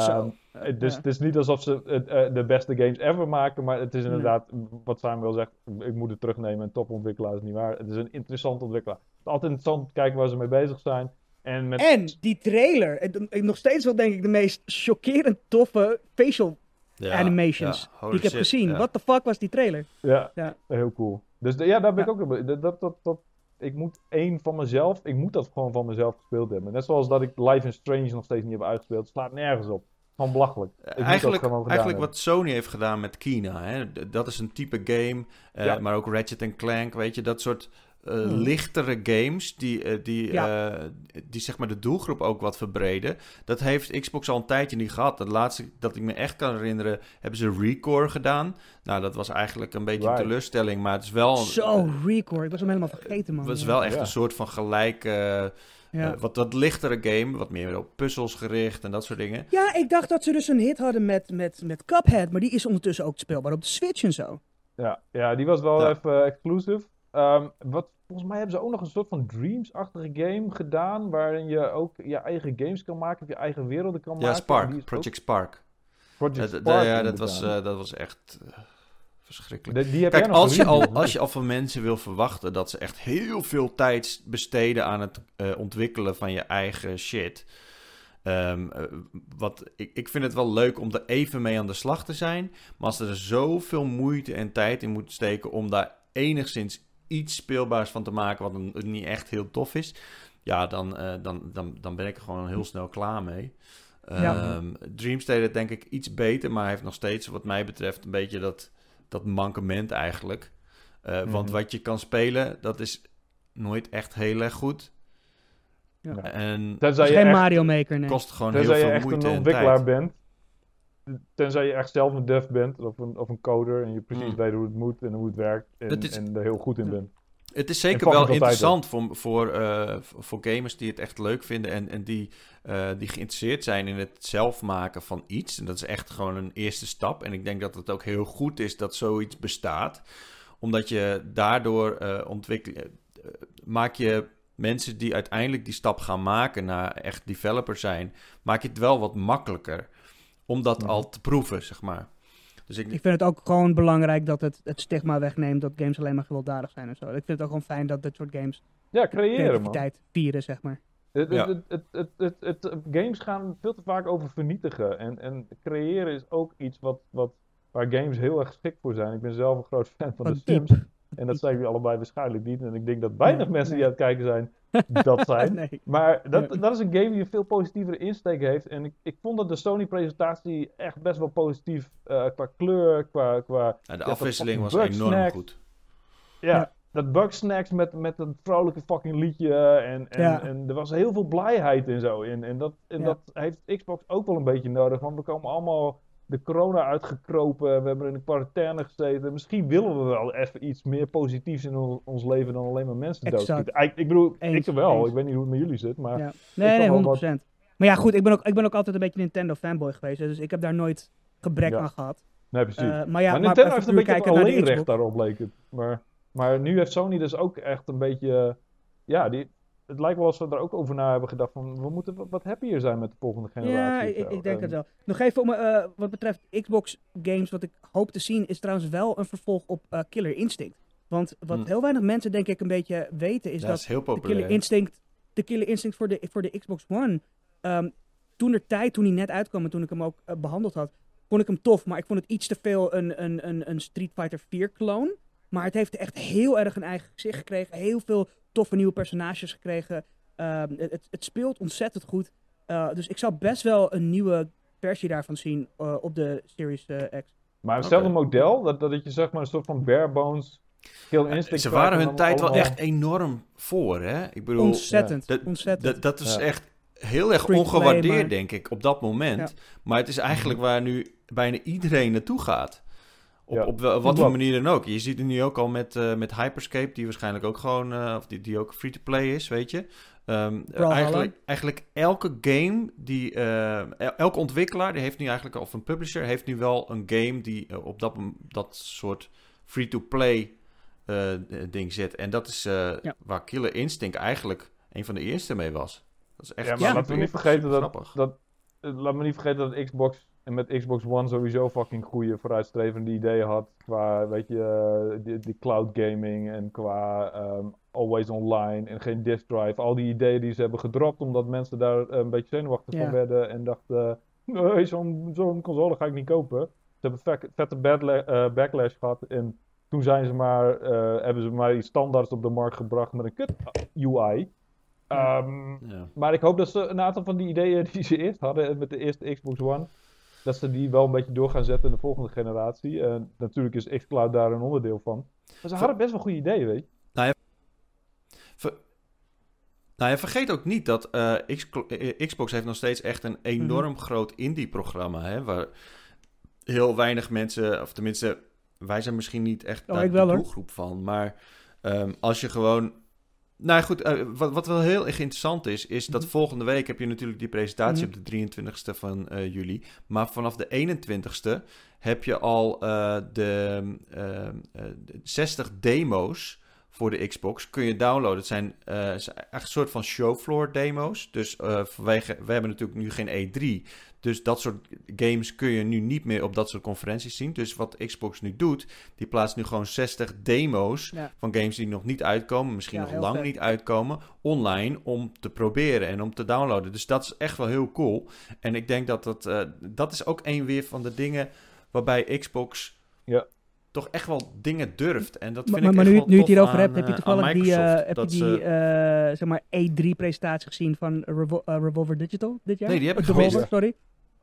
Zo. dus Ja. het is niet alsof ze eh, de beste games ever maken, maar het is Nee. inderdaad, wat Samuel zegt, ik moet het terugnemen, een topontwikkelaar is niet waar. Het is een interessant ontwikkelaar. Het is altijd interessant om te kijken waar ze mee bezig zijn. En met... En die trailer, en, en nog steeds wel denk ik de meest chockerend toffe facial Ja, animations die ik heb gezien. ja. What the fuck was die trailer? Ja, Ja. heel cool. Dus de- ja, daar ben Ja. ik ook dat, dat, dat, Ik moet één van mezelf, ik moet dat gewoon van mezelf gespeeld hebben. Net zoals dat ik Life is Strange nog steeds niet heb uitgespeeld. Slaat nergens op. Gewoon belachelijk. Ik Eigenlijk, eigenlijk wat Sony heeft gedaan met Kina. Hè? Dat is een type game. eh, Ja. Maar ook Ratchet Clank, weet je, dat soort eh, Hmm. lichtere games die, eh, die, Ja. eh, die zeg maar de doelgroep ook wat verbreden. Dat heeft Xbox al een tijdje niet gehad. Het laatste dat ik me echt kan herinneren, hebben ze Recore gedaan. Nou, dat was eigenlijk een beetje Right. een teleurstelling, maar het is wel... Zo, Record. Ik was hem helemaal vergeten, man. Het is wel echt Ja. een soort van gelijk, eh, Ja. eh, wat, wat lichtere game, wat meer op puzzels gericht en dat soort dingen. ja, ik dacht dat ze dus een hit hadden met, met, met Cuphead, maar die is ondertussen ook speelbaar op de Switch en zo. Ja, ja, die was wel Ja. even exclusive. Ehm, wat, volgens mij hebben ze ook nog een soort van Dreams-achtige game gedaan. Waarin je ook je eigen games kan maken. Of je eigen werelden kan maken. Ja, En die Spark, ook- Project Spark. Project Spark ja, dat was, eh, dat was echt eh, verschrikkelijk. De- die heb Kijk, als je, al, als je al van mensen wil verwachten dat ze echt heel veel tijd besteden aan het eh, ontwikkelen van je eigen shit. Ehm, eh, wat, ik, ik vind het wel leuk om er even mee aan de slag te zijn. Maar als er zoveel moeite en tijd in moet steken om daar enigszins iets speelbaars van te maken, wat een, niet echt heel tof is, ja, dan, uh, dan, dan, dan ben ik er gewoon heel snel klaar mee. Ja. Um, Dreamstate denk ik iets beter, maar hij heeft nog steeds, wat mij betreft, een beetje dat, dat mankement eigenlijk. Uh, Want wat je kan spelen, dat is nooit echt heel erg goed. Ja. En Tenzij je geen echt, Mario Maker, nee. kost gewoon tenzij heel je veel echt moeite een en ontwikkelaar tijd. bent. Tenzij je echt zelf een dev bent of een, of een coder en je precies Mm. weet hoe het moet en hoe het werkt en, is- en er heel goed in bent. Het is zeker wel interessant voor, voor, eh, voor gamers die het echt leuk vinden en, en die, eh, die geïnteresseerd zijn in het zelf maken van iets. En dat is echt gewoon een eerste stap. En ik denk dat het ook heel goed is dat zoiets bestaat. Omdat je daardoor ontwikkel, eh, maak je mensen die uiteindelijk die stap gaan maken naar echt developer zijn, maak je het wel wat makkelijker om dat al te proeven, zeg maar. Dus ik, Ik vind het ook gewoon belangrijk dat het, het stigma wegneemt dat games alleen maar gewelddadig zijn en zo. Ik vind het ook gewoon fijn dat dit soort games Ja, creëren man. creativiteit vieren, zeg maar. Het, Ja. het, het, het, het, het- het- games gaan veel te vaak over vernietigen. En, en creëren is ook iets wat, wat, waar games heel erg geschikt voor zijn. Ik ben zelf een groot fan van Wat de Sims. En dat zijn jullie allebei waarschijnlijk niet. En ik denk dat weinig Nee, mensen die aan het kijken zijn, dat zijn. nee. Maar dat, dat is een game die een veel positievere insteek heeft. En ik, ik vond dat de Sony-presentatie echt best wel positief eh, qua kleur, qua, qua ja, de dat afwisseling was enorm goed. ja, Ja. dat Bugsnacks met, met een vrolijke fucking liedje. En, en, Ja. en er was heel veel blijheid en zo in. En, dat, en Ja. dat heeft Xbox ook wel een beetje nodig. Want we komen allemaal de corona uitgekropen. We hebben in de quarantaine gezeten. Misschien willen we wel even iets meer positiefs in on- ons leven dan alleen maar mensen doodschieten. Ik, ik bedoel, Eens, ik wel. eens. Ik weet niet hoe het met jullie zit. Maar Ja. Nee, nee, wel 100%. Maar ja, goed, ik ben, ook, ik ben ook altijd een beetje Nintendo fanboy geweest. Dus ik heb daar nooit gebrek Ja. aan gehad. nee, precies. Eh, maar ja, maar maar Nintendo heeft een beetje alleenrecht Xbox. daarop, leek het. Maar, maar nu heeft Sony dus ook echt een beetje... Ja, die, het lijkt wel alsof ze er ook over na hebben gedacht van... We moeten wat, wat happier zijn met de volgende generatie. Ja, ik, ik denk En- het wel. Nog even om, eh, wat betreft Xbox games, wat ik hoop te zien, is trouwens wel een vervolg op eh, Killer Instinct. Want wat Hm. heel weinig mensen denk ik een beetje weten, is dat dat is heel de Killer populair. Instinct, de Killer Instinct voor de, voor de Xbox One, ehm, toen er tijd, toen hij net uitkwam en toen ik hem ook eh, behandeld had, vond ik hem tof. Maar ik vond het iets te veel een, een, een, een Street Fighter 4 clone. Maar het heeft echt heel erg een eigen gezicht gekregen. Heel veel toffe nieuwe personages gekregen. Ehm, het, het, het speelt ontzettend goed. Uh, dus ik zou best wel een nieuwe versie daarvan zien uh, op de Series uh, X. Maar hetzelfde model, dat, dat je zeg maar een soort van bare bones kill instinct Ze waren en hun tijd wel echt enorm voor, hè? Ik bedoel, ontzettend, dat, ontzettend. dat, dat is Ja. echt heel erg ongewaardeerd, maar- denk ik, op dat moment. Maar het is eigenlijk waar nu bijna iedereen naartoe gaat. Op, Ja. op wel- wat voor manier dan ook. Je ziet het nu ook al met, eh, met Hyperscape, die waarschijnlijk ook gewoon, eh, of die, die ook free-to-play is, weet je. Ehm, eigenlijk, eigenlijk elke game die, eh, el- elke ontwikkelaar, die heeft nu eigenlijk, of een publisher, heeft nu wel een game die op dat, dat soort free-to-play eh, ding zit. En dat is eh, Ja. waar Killer Instinct eigenlijk een van de eerste mee was. Dat is echt Ja, maar laten we niet vergeten dat, dat laat me niet vergeten dat Xbox en met Xbox One sowieso fucking goede vooruitstrevende ideeën had. Qua, weet je, eh, die, die cloud gaming en qua ehm, always online en geen disk drive. Al die ideeën die ze hebben gedropt omdat mensen daar eh, een beetje zenuwachtig van werden en dachten, nee, zo'n zo'n console ga ik niet kopen. Ze hebben vette eh, backlash gehad en toen zijn ze maar, eh, hebben ze maar iets standaards op de markt gebracht met een kut UI. Ehm, Ja. maar ik hoop dat ze een aantal van die ideeën die ze eerst hadden met de eerste Xbox One, dat ze die wel een beetje door gaan zetten in de volgende generatie. En natuurlijk is xCloud daar een onderdeel van. Maar ze hadden best wel goede ideeën, weet je. Nou ja, vergeet ook niet dat eh, X- eh, Xbox heeft nog steeds echt een enorm groot indie-programma, hè, waar heel weinig mensen, of tenminste, wij zijn misschien niet echt Oh, daar de hoor. doelgroep van, maar ehm, als je gewoon... Nou ja, goed, eh, wat, wat wel heel erg interessant is, is dat Mhm. volgende week heb je natuurlijk die presentatie Mhm. op de 23ste van eh, juli. Maar vanaf de 21ste heb je al eh, de, ehm, eh, de 60 demo's voor de Xbox kun je downloaden. Het zijn echt een soort van showfloor demo's. Dus vanwege, we hebben natuurlijk nu geen E3. Dus dat soort games kun je nu niet meer op dat soort conferenties zien. Dus wat Xbox nu doet, die plaatst nu gewoon 60 demo's Ja. van games die nog niet uitkomen, misschien Ja, nog lang vet. niet uitkomen, online om te proberen en om te downloaden. Dus dat is echt wel heel cool. En ik denk dat dat, eh, dat is ook een weer van de dingen waarbij Xbox Ja. toch echt wel dingen durft. En dat vind Maar, ik maar echt nu, wel nu je het hierover aan, hebt, heb je eh, toevallig die, eh, heb je die ze- eh, zeg maar E3-presentatie gezien van Revol- Revolver Digital dit jaar? Nee, die heb ik gemist. sorry.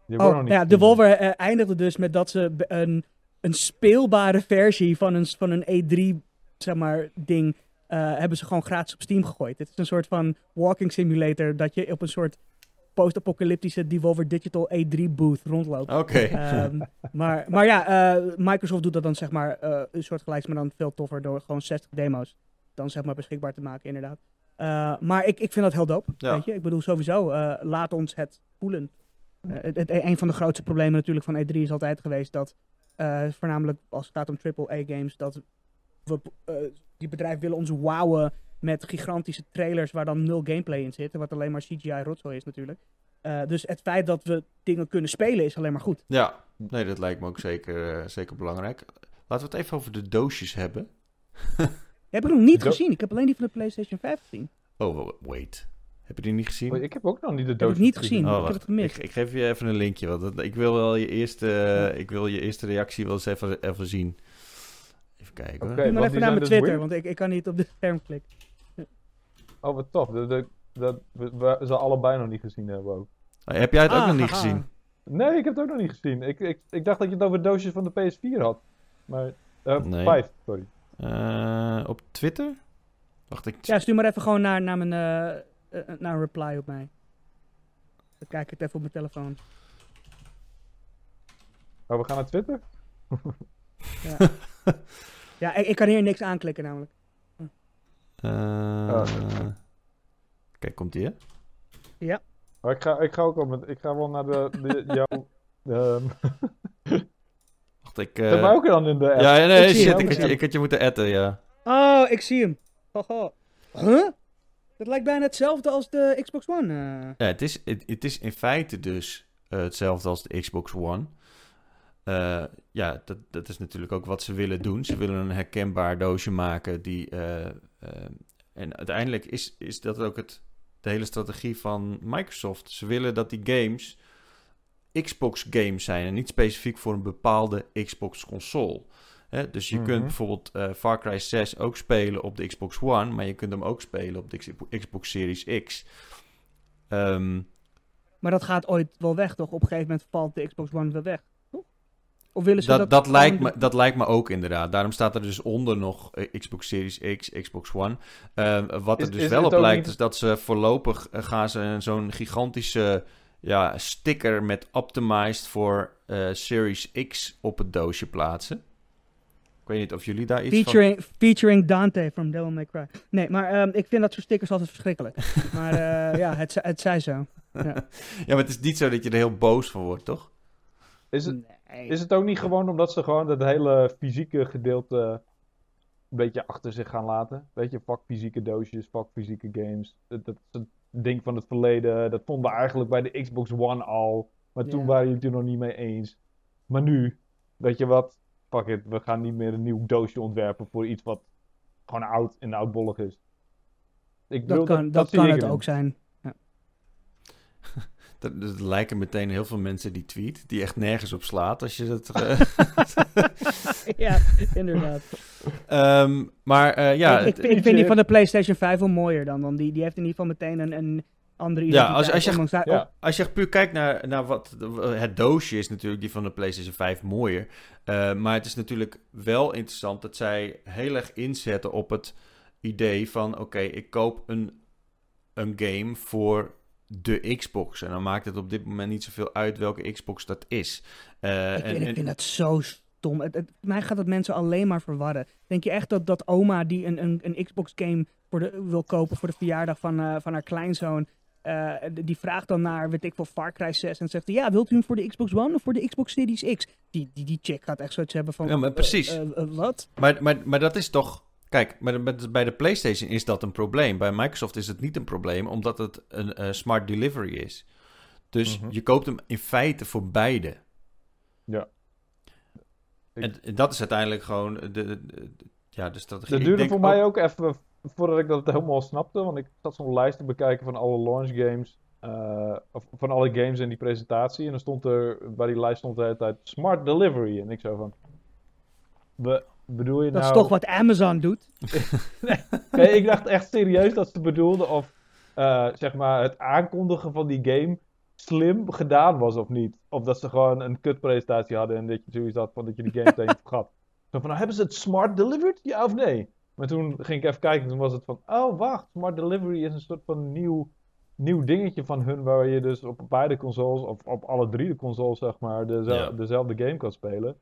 Die Oh, nog niet ja, gezien. Devolver eh, eindigde dus met dat ze een, een speelbare versie van een, van een E3 zeg maar, ding eh, hebben ze gewoon gratis op Steam gegooid. Het is een soort van walking simulator dat je op een soort post-apocalyptische Devolver Digital E3 booth rondloopt. Oké. Ehm, maar, maar ja, eh, Microsoft doet dat dan zeg maar eh, een soort gelijks, maar dan veel toffer door gewoon 60 demo's dan zeg maar beschikbaar te maken, inderdaad. Eh, maar ik, ik vind dat heel dope, Ja. weet je. Ik bedoel sowieso, eh, laat ons het voelen. Eh, het, het- een van de grootste problemen natuurlijk van E3 is altijd geweest dat, eh, voornamelijk als het gaat om AAA-games, dat we, eh, die bedrijven willen ons wowen met gigantische trailers waar dan nul gameplay in zit, wat alleen maar CGI rotzooi is natuurlijk. Eh, dus het feit dat we dingen kunnen spelen is alleen maar goed. Ja, nee, dat lijkt me ook zeker, zeker belangrijk. Laten we het even over de doosjes hebben. Die heb ik nog niet Do- gezien. Ik heb alleen die van de PlayStation 5 gezien. Oh, wa- wait. Heb je die niet gezien? Oh, Ik heb ook nog niet de Ik heb doos het niet gezien. Oh, ik heb het gemist. Ik, ik geef je even een linkje. Want ik wil wel je eerste, ik wil je eerste reactie wel eens even, even zien. Even kijken hoor. Oké. Doe maar even naar mijn dus Twitter, weird. want ik, ik kan niet op de scherm klikken. Oh, wat tof. Dat, dat, dat we, we ze allebei nog niet gezien hebben ook. Oh, heb jij het ook Ah, nog niet gezien? Nee, ik heb het ook nog niet gezien. Ik, ik, ik dacht dat je het over doosjes van de PS4 had. Maar, eh Nee. 5, sorry. Eh, op Twitter? Wacht, ik... Ja, stuur maar even gewoon naar, naar, mijn, eh, eh, naar een reply op mij. Dan kijk ik het even op mijn telefoon. Oh, we gaan naar Twitter? Ja, ik, ik kan hier niks aanklikken namelijk. eh, Oh. Kijk, komt die hè? Maar ik ga, ik ga ook met, ik ga wel naar de, de jouw, ehm Wacht, ik... Eh, mij ook dan in de app. Ja, nee, Ik shit, hem, ik had, je, ik had je moeten atten, ja. Oh, ik zie hem. Huh? Dat lijkt bijna hetzelfde als de Xbox One. eh. Ja, het is, het, is in feite dus eh, hetzelfde als de Xbox One. Eh, ja, dat, dat is natuurlijk ook wat ze willen doen. Ze willen een herkenbaar doosje maken die... en uiteindelijk is, is dat ook het, de hele strategie van Microsoft. Ze willen dat die games Xbox games zijn en niet specifiek voor een bepaalde Xbox console. Hè, dus je Mhm. kunt bijvoorbeeld eh, Far Cry 6 ook spelen op de Xbox One, maar je kunt hem ook spelen op de Xbox Series X. Ehm, Maar dat gaat ooit wel weg, toch? Op een gegeven moment valt de Xbox One weer weg. toch? Of willen ze dat... dat, dat, lijkt me, dat lijkt me ook inderdaad. Daarom staat er dus onder nog eh, Xbox Series X, Xbox One. Ehm, wat er Is- dus is wel op lijkt, niet- is dat ze voorlopig eh, gaan ze zo'n gigantische ja, sticker met optimized voor eh, Series X op het doosje plaatsen. Ik weet niet of jullie daar iets van... Featuring, featuring Dante from Devil May Cry. Nee, maar ehm, ik vind dat soort stickers altijd verschrikkelijk. maar eh, ja, het, het zij zo. Ja, maar het is niet zo dat je er heel boos van wordt, toch? Is het, Nee. is het ook niet gewoon omdat ze gewoon dat hele fysieke gedeelte een beetje achter zich gaan laten? Weet je, fuck fysieke doosjes, fuck fysieke games. Dat, dat is een ding van het verleden. Dat vonden we eigenlijk bij de Xbox One al. Maar toen Ja. waren jullie het er nog niet mee eens. Maar nu, weet je wat? Fuck it, we gaan niet meer een nieuw doosje ontwerpen voor iets wat gewoon oud en oudbollig is. Ik Dat kan, dat zie kan het ook zijn. Er, er lijken meteen heel veel mensen die tweet, die echt nergens op slaat als je dat... eh, ja, inderdaad. Ehm, maar eh, ja, ik, ik, het- ik vind die van de PlayStation 5 wel mooier dan. Want die, die heeft in ieder geval meteen een, een andere Ja, als- als je- ondanks daar- Ja. als je puur kijkt naar, naar wat... Het doosje is natuurlijk die van de PlayStation 5 mooier. Eh, maar het is natuurlijk wel interessant dat zij heel erg inzetten op het idee van... Oké, ik koop een, een game voor de Xbox. En dan maakt het op dit moment niet zoveel uit welke Xbox dat is. Eh, ik, en, vind, ik en- vind dat zo stom. Het, het- mij gaat het mensen alleen maar verwarren. Denk je echt dat, dat oma die een, een, een Xbox game voor de, wil kopen voor de verjaardag van, eh, van haar kleinzoon... eh, die vraagt dan naar, weet ik veel, Far Cry 6 en zegt... Ja, wilt u hem voor de Xbox One of voor de Xbox Series X? Die, die, die chick gaat echt zoiets hebben van... Ja, maar eh, precies. eh, wat? Maar, maar, maar dat is toch. Kijk, maar met- bij de PlayStation is dat een probleem. Bij Microsoft is het niet een probleem, omdat het een eh, smart delivery is. Dus Mhm. je koopt hem in feite voor beide. Ja. En, en dat is uiteindelijk gewoon de, de, de- ja, de strategie. Dat Ik duurde denk voor mij ook even voordat ik dat helemaal snapte. Want ik zat zo'n lijst te bekijken van alle launch games. eh, of van alle games in die presentatie. En dan stond er, bij die lijst stond de hele tijd Smart Delivery. En ik zo van... Be- bedoel je Dat nou... is toch wat Amazon doet. Nee, ik dacht echt serieus dat ze bedoelden of eh, zeg maar het aankondigen van die game slim gedaan was of niet. Of dat ze gewoon een kutpresentatie hadden en dat je zoiets had van dat je die game meteen vergat. Zo van, nou, hebben ze het smart delivered? Ja of nee? Maar toen ging ik even kijken en toen was het van, oh wacht, smart delivery is een soort van nieuw, nieuw dingetje van hun waar je dus op beide consoles, of op alle drie de consoles zeg maar, dezelfde game kan spelen.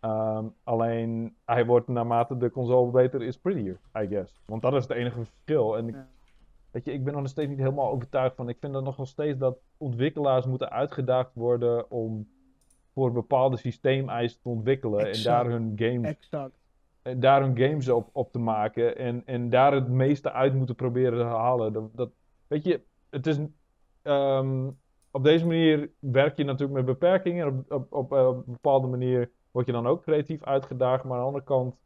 Ehm, alleen hij wordt naarmate de console beter is prettier, I guess. Want dat is het enige verschil. En ik, Ja. weet je, ik ben nog steeds niet helemaal overtuigd van. Ik vind dat nog wel steeds dat ontwikkelaars moeten uitgedaagd worden om voor bepaalde systeemeisen te ontwikkelen. Exact. En daar hun games, Exact. En daar hun games op, op te maken. En, en daar het meeste uit moeten proberen te halen. Dat, dat, weet je, het is. ehm, op deze manier werk je natuurlijk met beperkingen. Op, op, op, eh, op een bepaalde manier word je dan ook creatief uitgedaagd. Maar aan de andere kant,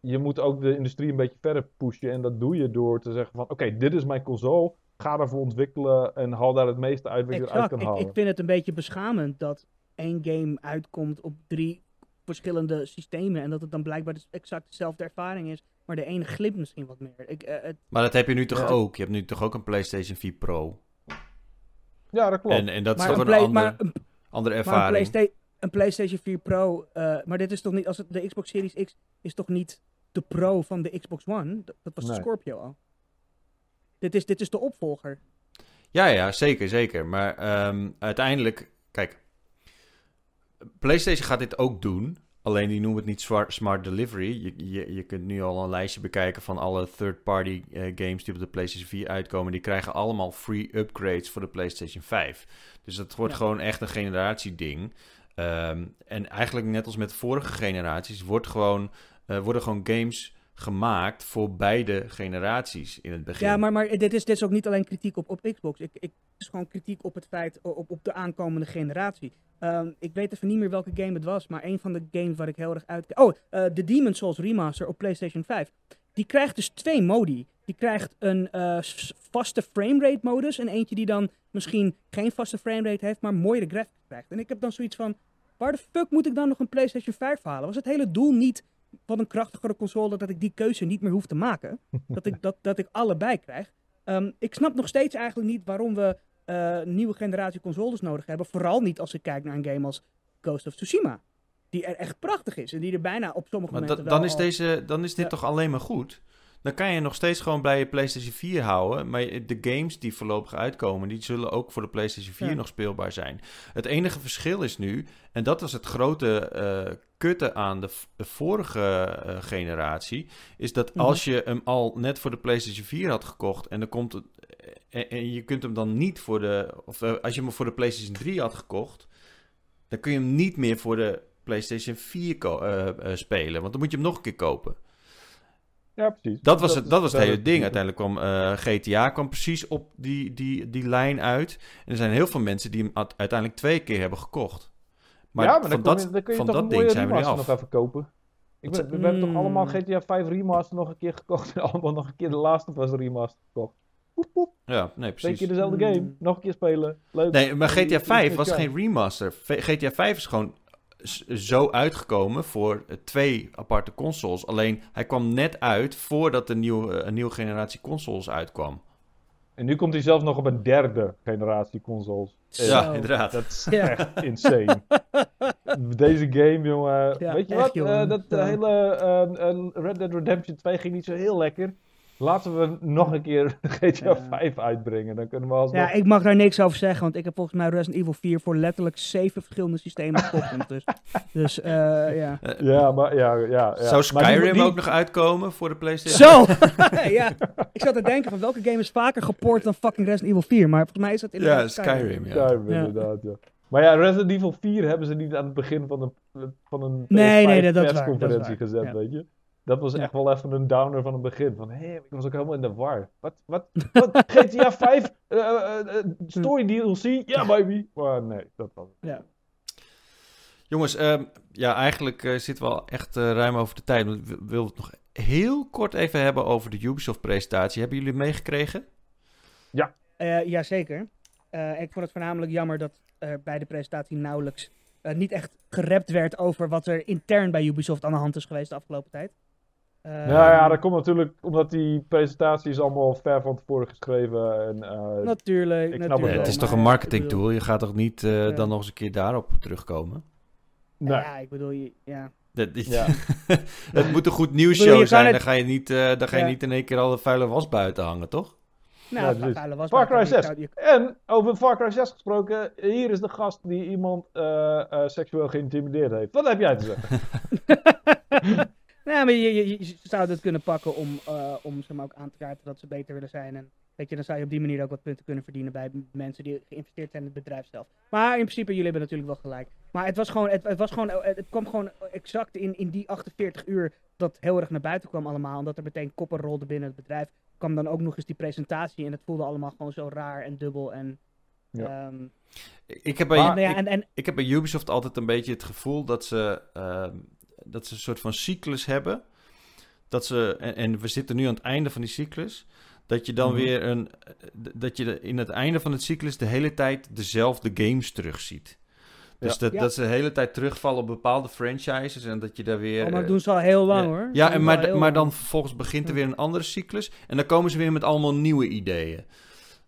je moet ook de industrie een beetje verder pushen. En dat doe je door te zeggen van, oké, dit is mijn console. Ga daarvoor ontwikkelen en haal daar het meeste uit wat je eruit kan Ik, halen. ik vind het een beetje beschamend dat één game uitkomt op drie verschillende systemen. En dat het dan blijkbaar dus exact dezelfde ervaring is. Maar de ene glipt misschien wat meer. Ik, eh, het, Maar dat heb je nu toch Ja. ook? Je hebt nu toch ook een PlayStation 4 Pro? Ja, dat klopt. En, en dat is toch een een, Play- andere, maar een andere Maar een, ervaring. Playsta- een PlayStation 4 Pro, eh, maar dit is toch niet, als het, de Xbox Series X is toch niet de Pro van de Xbox One? Dat, dat was de. Scorpio al. Dit is, dit is de opvolger. Ja, ja, zeker, zeker. Maar ehm, uiteindelijk, kijk, PlayStation gaat dit ook doen. Alleen die noemen het niet smart delivery. Je, je, je kunt nu al een lijstje bekijken van alle third-party eh, games die op de PlayStation 4 uitkomen. Die krijgen allemaal free upgrades voor de PlayStation 5. Dus dat wordt Ja. gewoon echt een generatieding. Ehm en eigenlijk net als met vorige generaties wordt gewoon, eh, worden gewoon games gemaakt voor beide generaties in het begin. Ja, maar, maar dit, is, dit is ook niet alleen kritiek op, Xbox. Ik, ik, is gewoon kritiek op het feit, op, op de aankomende generatie. Ehm, ik weet even niet meer welke game het was, maar een van de games waar ik heel erg uit... Oh, eh de Demon's Souls Remaster op PlayStation 5. Die krijgt dus twee modi. Die krijgt een eh, vaste framerate modus en eentje die dan misschien geen vaste framerate heeft, maar mooiere graphics krijgt. En ik heb dan zoiets van, waar de fuck moet ik dan nog een PlayStation 5 halen? Was het hele doel niet van een krachtigere console dat ik die keuze niet meer hoef te maken? dat, ik, dat, dat ik allebei krijg. Ehm, ik snap nog steeds eigenlijk niet waarom we eh, nieuwe generatie consoles nodig hebben. Vooral niet als ik kijk naar een game als Ghost of Tsushima. Die er echt prachtig is en die er bijna op sommige Maar momenten da- dan, is al- deze, dan is dit Ja. toch alleen maar goed? Dan kan je nog steeds gewoon bij je PlayStation 4 houden. Maar de games die voorlopig uitkomen, die zullen ook voor de PlayStation 4 Ja. nog speelbaar zijn. Het enige verschil is nu, en dat was het grote eh kutte aan de, vorige eh, generatie, is dat Mhm. als je hem al net voor de PlayStation 4 had gekocht en dan komt het. En, en je kunt hem dan niet voor de. Of eh, als je hem voor de PlayStation 3 had gekocht, dan kun je hem niet meer voor de PlayStation 4 ko- eh, eh, spelen. Want dan moet je hem nog een keer kopen. Ja, precies. Dat was het, dat was het hele ding. Uiteindelijk kwam eh, GTA kwam precies op die, die, die lijn uit. En er zijn heel veel mensen die hem uit- uiteindelijk twee keer hebben gekocht. Maar, ja, maar van dan, dat, kun je, dan kun je van toch dat een ding mooie zijn we nu remaster af. nog even kopen. Ik Wat ben, we hebben toch Mm. allemaal GTA 5 remaster nog een keer gekocht en allemaal nog een keer de Last of Us remaster gekocht. Ja, nee, Twee precies. keer dezelfde Mm. game, nog een keer spelen. Leuk. Nee, maar GTA die- 5 die- was geen remaster. GTA 5 is gewoon zo uitgekomen voor twee aparte consoles. Alleen hij kwam net uit voordat de nieuwe, een nieuwe generatie consoles uitkwam. En nu komt hij zelfs nog op een derde generatie consoles. Ja, inderdaad. Dat is Ja. echt insane. Deze game, jongen. Ja, Weet je echt, wat? jongen. Eh, dat Ja. hele eh, eh, Red Dead Redemption 2 ging niet zo heel lekker. Laten we nog een keer GTA Ja. 5 uitbrengen. Dan kunnen we alsnog... Ja, ik mag daar niks over zeggen, want ik heb volgens mij Resident Evil 4 voor letterlijk zeven verschillende systemen gekocht. dus eh, ja. Eh, Ja, maar ja, ja. ja. Zou Skyrim die- die- ook nog uitkomen voor de PlayStation? Zo! ja, ik zat te denken van welke game is vaker geport dan fucking Resident Evil 4, maar volgens mij is dat Ja, inderdaad Skyrim. Ja. Skyrim, Ja. inderdaad, ja. Maar ja, Resident Evil 4 hebben ze niet aan het begin van een, van een Nee, PS5 nee, dat- dat is waar, persconferentie dat is waar, gezet, ja. weet je. Dat was Ja. echt wel even een downer van het begin. Van, hé, ik was ook helemaal in de war. Wat, wat, wat? GTA 5? eh, eh, eh, story DLC? Ja, baby. Maar nee, dat was het. Ja. Jongens, ehm, ja, eigenlijk eh, zitten we al echt eh, ruim over de tijd. We we willen het nog heel kort even hebben over de Ubisoft-presentatie. Hebben jullie meegekregen? Eh, jazeker. Eh, ik vond het voornamelijk jammer dat er bij de presentatie nauwelijks eh, niet echt gerept werd over wat er intern bij Ubisoft aan de hand is geweest de afgelopen tijd. Eh, Nou ja, dat komt natuurlijk omdat die presentatie is allemaal ver van tevoren geschreven. En, eh, Natuurlijk. Ik snap het natuurlijk, Ja, het is toch een ik marketing bedoel- tool? Je gaat toch niet eh, Ja. dan nog eens een keer daarop terugkomen? nee. Ja, ik bedoel, je- ja. Dat, Ja. het moet een goed nieuwsshow zijn. het- Dan ga je niet, eh, dan ga je niet in één keer al de vuile was buiten hangen, toch? Nou, Ja, was Far Cry maar- 6. je- En over Far Cry 6 gesproken, hier is de gast die iemand eh, eh, seksueel geïntimideerd heeft. Wat heb jij te zeggen? Nou, maar je, je, je zou het kunnen pakken om, eh, om ze maar ook aan te kaarten dat ze beter willen zijn. En weet je, dan zou je op die manier ook wat punten kunnen verdienen bij mensen die geïnvesteerd zijn in het bedrijf zelf. Maar in principe, jullie hebben natuurlijk wel gelijk. Maar het was gewoon, het, het was gewoon, het, kwam gewoon exact in, in die 48 uur dat heel erg naar buiten kwam allemaal. Omdat er meteen koppen rolden binnen het bedrijf. kwam dan ook nog eens die presentatie en het voelde allemaal gewoon zo raar en dubbel. En, Ja. ehm, Ik heb bij, Maar- ja, ik, en, en, ik heb bij Ubisoft altijd een beetje het gevoel dat ze, ehm, dat ze een soort van cyclus hebben. Dat ze, en, en we zitten nu aan het einde van die cyclus. Dat je dan Mhm. weer een. Dat je in het einde van het cyclus de hele tijd dezelfde games terugziet. Dus Ja. dat, Ja. dat ze de hele tijd terugvallen op bepaalde franchises. En dat je daar weer. oh, maar dat doen ze al heel lang ja. hoor. Ja, en maar, maar dan vervolgens begint er weer een andere cyclus. En dan komen ze weer met allemaal nieuwe ideeën.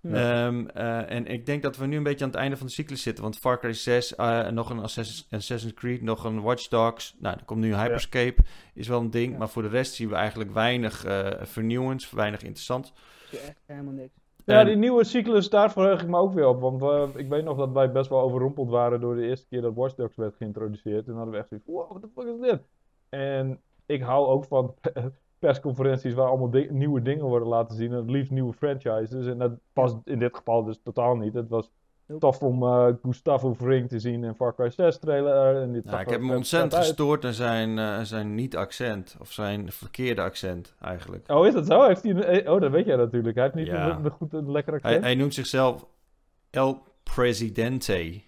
Ja. Ehm, eh, en ik denk dat we nu een beetje aan het einde van de cyclus zitten. Want Far Cry 6, eh, nog een Assassin's, Assassin's Creed, nog een Watch Dogs. Nou, er komt nu Hyperscape, is wel een ding. Ja. Maar voor de rest zien we eigenlijk weinig eh vernieuwends, weinig interessant. Ja, echt helemaal niks. Ja, En- die nieuwe cyclus, daar verheug ik me ook weer op. Want ik weet nog dat wij best wel overrompeld waren door de eerste keer dat Watch Dogs werd geïntroduceerd. Toen hadden we echt zoiets wow, what the fuck is dit? En ik hou ook van persconferenties waar allemaal di- nieuwe dingen worden laten zien. En het liefst nieuwe franchises. En dat past in dit geval dus totaal niet. Het was Nope. tof om eh, Gustavo Fring te zien in Far Cry 6 trailer. En dit Nou, ik heb me vet- ontzettend gestoord aan zijn, eh, zijn niet-accent. Of zijn verkeerde accent, eigenlijk. Oh, is dat zo? Heeft hij een, eh, oh, dat weet jij natuurlijk. Hij heeft niet Ja. een, een goed, een lekker Hij, accent. hij noemt zichzelf El Presidente.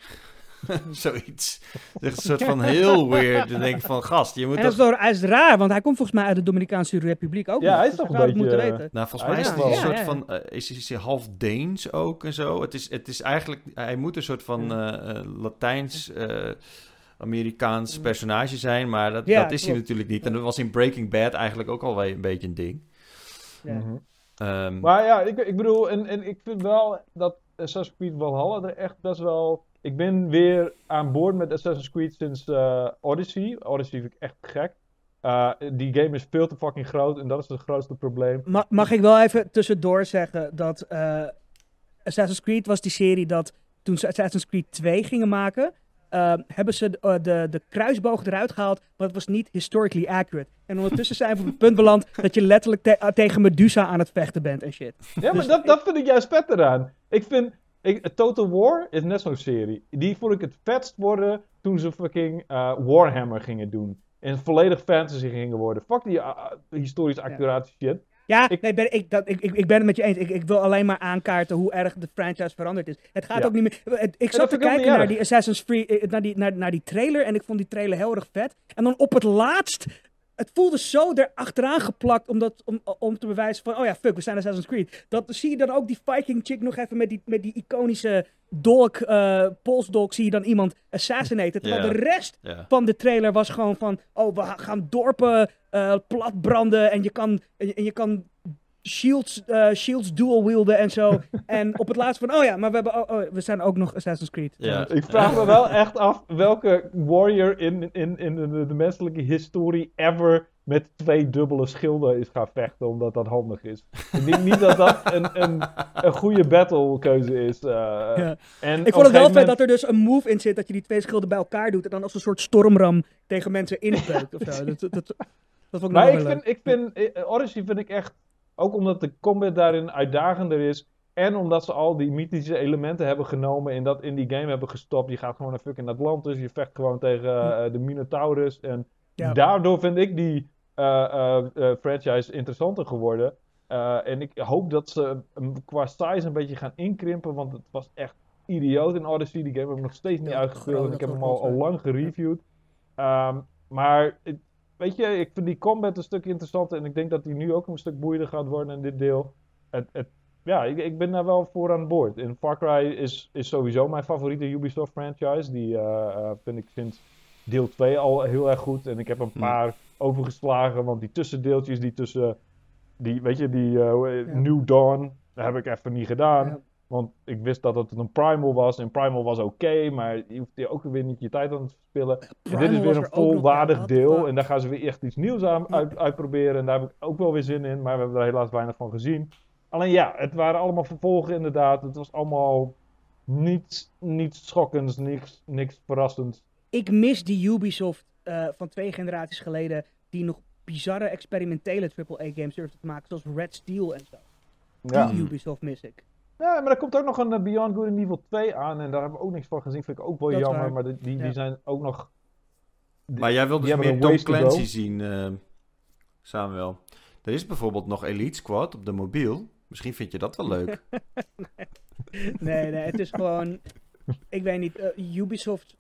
Zoiets. Het is een soort van heel weird. Dan denk ik van, gast, je moet En dat toch... is, wel, hij is raar, want hij komt volgens mij uit de Dominicaanse Republiek ook. Ja, nog, hij is dus toch zou een beetje, moeten weten. Nou, volgens mij Ah, is het een Ja, soort ja. van... eh, is, is hij half Deens ook en zo? Het is, het is eigenlijk... Hij moet een soort van eh, eh, Latijns... eh, Amerikaans personage zijn, maar dat, Ja, dat is hij klopt. natuurlijk niet. En dat was in Breaking Bad eigenlijk ook al wel een beetje een ding. Ja. Mhm. Ehm, Maar ja, ik, ik bedoel, en, en ik vind wel dat Assassin's Creed Valhalla er echt best wel... Ik ben weer aan boord met Assassin's Creed sinds eh, Odyssey. Odyssey vind ik echt gek. Eh, die game is veel te fucking groot en dat is het grootste probleem. Ma- mag ik wel even tussendoor zeggen dat eh, Assassin's Creed was die serie dat toen ze Assassin's Creed 2 gingen maken, hebben ze de, de, de kruisboog eruit gehaald, maar het was niet historically accurate. En ondertussen zijn we op het punt beland dat je letterlijk te- tegen Medusa aan het vechten bent en shit. Ja, maar Dus dat, ik- dat vind ik juist vet eraan. Ik vind... Ik, Total War is net zo'n serie. Die vond ik het vetst worden toen ze fucking eh, Warhammer gingen doen. En volledig fantasy gingen worden. Fuck die uh, historisch accurate shit. Ja, Ik- nee, ben, ik, dat, ik, ik, ben het met je eens. Ik, ik wil alleen maar aankaarten hoe erg de franchise veranderd is. Het gaat Ja. ook niet meer. het- Ik zat te kijken naar erg. die Assassin's Creed, eh, naar die, naar, naar die trailer en ik vond die trailer heel erg vet. En dan op het laatst, het voelde zo erachteraan geplakt om, dat, om, om te bewijzen van, oh ja, fuck, we zijn Assassin's Creed. Dat zie je dan ook die Viking chick nog even met die, met die iconische dolk, eh polsdolk, zie je dan iemand assassinaten. Terwijl de rest van de trailer was gewoon van, oh, we gaan dorpen eh platbranden en je kan, en je kan shields, eh, shields dual wielden en zo. en op het laatst van, oh ja, maar we, hebben, oh, oh, we zijn ook nog Assassin's Creed. Ja. Ik vraag me wel echt af welke warrior in, in, in de, de menselijke historie ever met twee dubbele schilden is gaan vechten, omdat dat handig is. Ik denk niet dat dat een, een, een goede battlekeuze is. eh. Ja. en Ik vond het wel vet dat er dus een move in zit dat je die twee schilden bij elkaar doet en dan als een soort stormram tegen mensen inbeukt of zo. Dat, dat, dat, dat vond ik Maar nog ik vind, ik vind eh, Odyssey vind ik echt, ook omdat de combat daarin uitdagender is, en omdat ze al die mythische elementen hebben genomen en dat in die game hebben gestopt. Je gaat gewoon naar fucking Atlantis, je vecht gewoon tegen eh, de Minotaurus. En Ja. daardoor vind ik die eh, eh, franchise interessanter geworden. En ik hoop dat ze qua size een beetje gaan inkrimpen, want het was echt idioot in Odyssey. Die game heb ik nog steeds niet Ja, uitgespeeld ik heb hem al, al lang gereviewd. Ehm, maar het- weet je, ik vind die combat een stuk interessanter en ik denk dat die nu ook een stuk boeiender gaat worden in dit deel. Het, het, ja, ik, ik ben daar wel voor aan boord. En Far Cry is, is sowieso mijn favoriete Ubisoft franchise. Die eh, eh, vind ik sinds deel 2 al heel erg goed. En ik heb een Hmm. paar overgeslagen, want die tussendeeltjes, die tussen, die, weet je, die eh, Ja. New Dawn, dat heb ik even niet gedaan. Want ik wist dat het een Primal was. En Primal was oké, maar je hoeft er ook weer niet je tijd aan te verspillen. En dit is weer er een volwaardig deel. En daar gaan ze weer echt iets nieuws aan uit, uitproberen. En daar heb ik ook wel weer zin in. Maar we hebben er helaas weinig van gezien. Alleen ja, het waren allemaal vervolgen inderdaad. Het was allemaal niets, niets schokkends, niks, niks verrassends. Ik mis die Ubisoft eh, van twee generaties geleden, die nog bizarre experimentele AAA-games durfde te maken, zoals Red Steel en zo. Ja. Die Ubisoft mis ik. Ja, maar er komt ook nog een eh, Beyond Good and Evil 2 aan. En daar hebben we ook niks van gezien. Vind ik ook wel Dat jammer. waar. Maar die, die, zijn ook nog... Maar jij wil die dus meer Tom. Clancy zien, eh, Samuel. Er is bijvoorbeeld nog Elite Squad op de mobiel. Misschien vind je dat wel leuk. Nee, nee, het is gewoon. Ik weet niet. eh, Ubisoft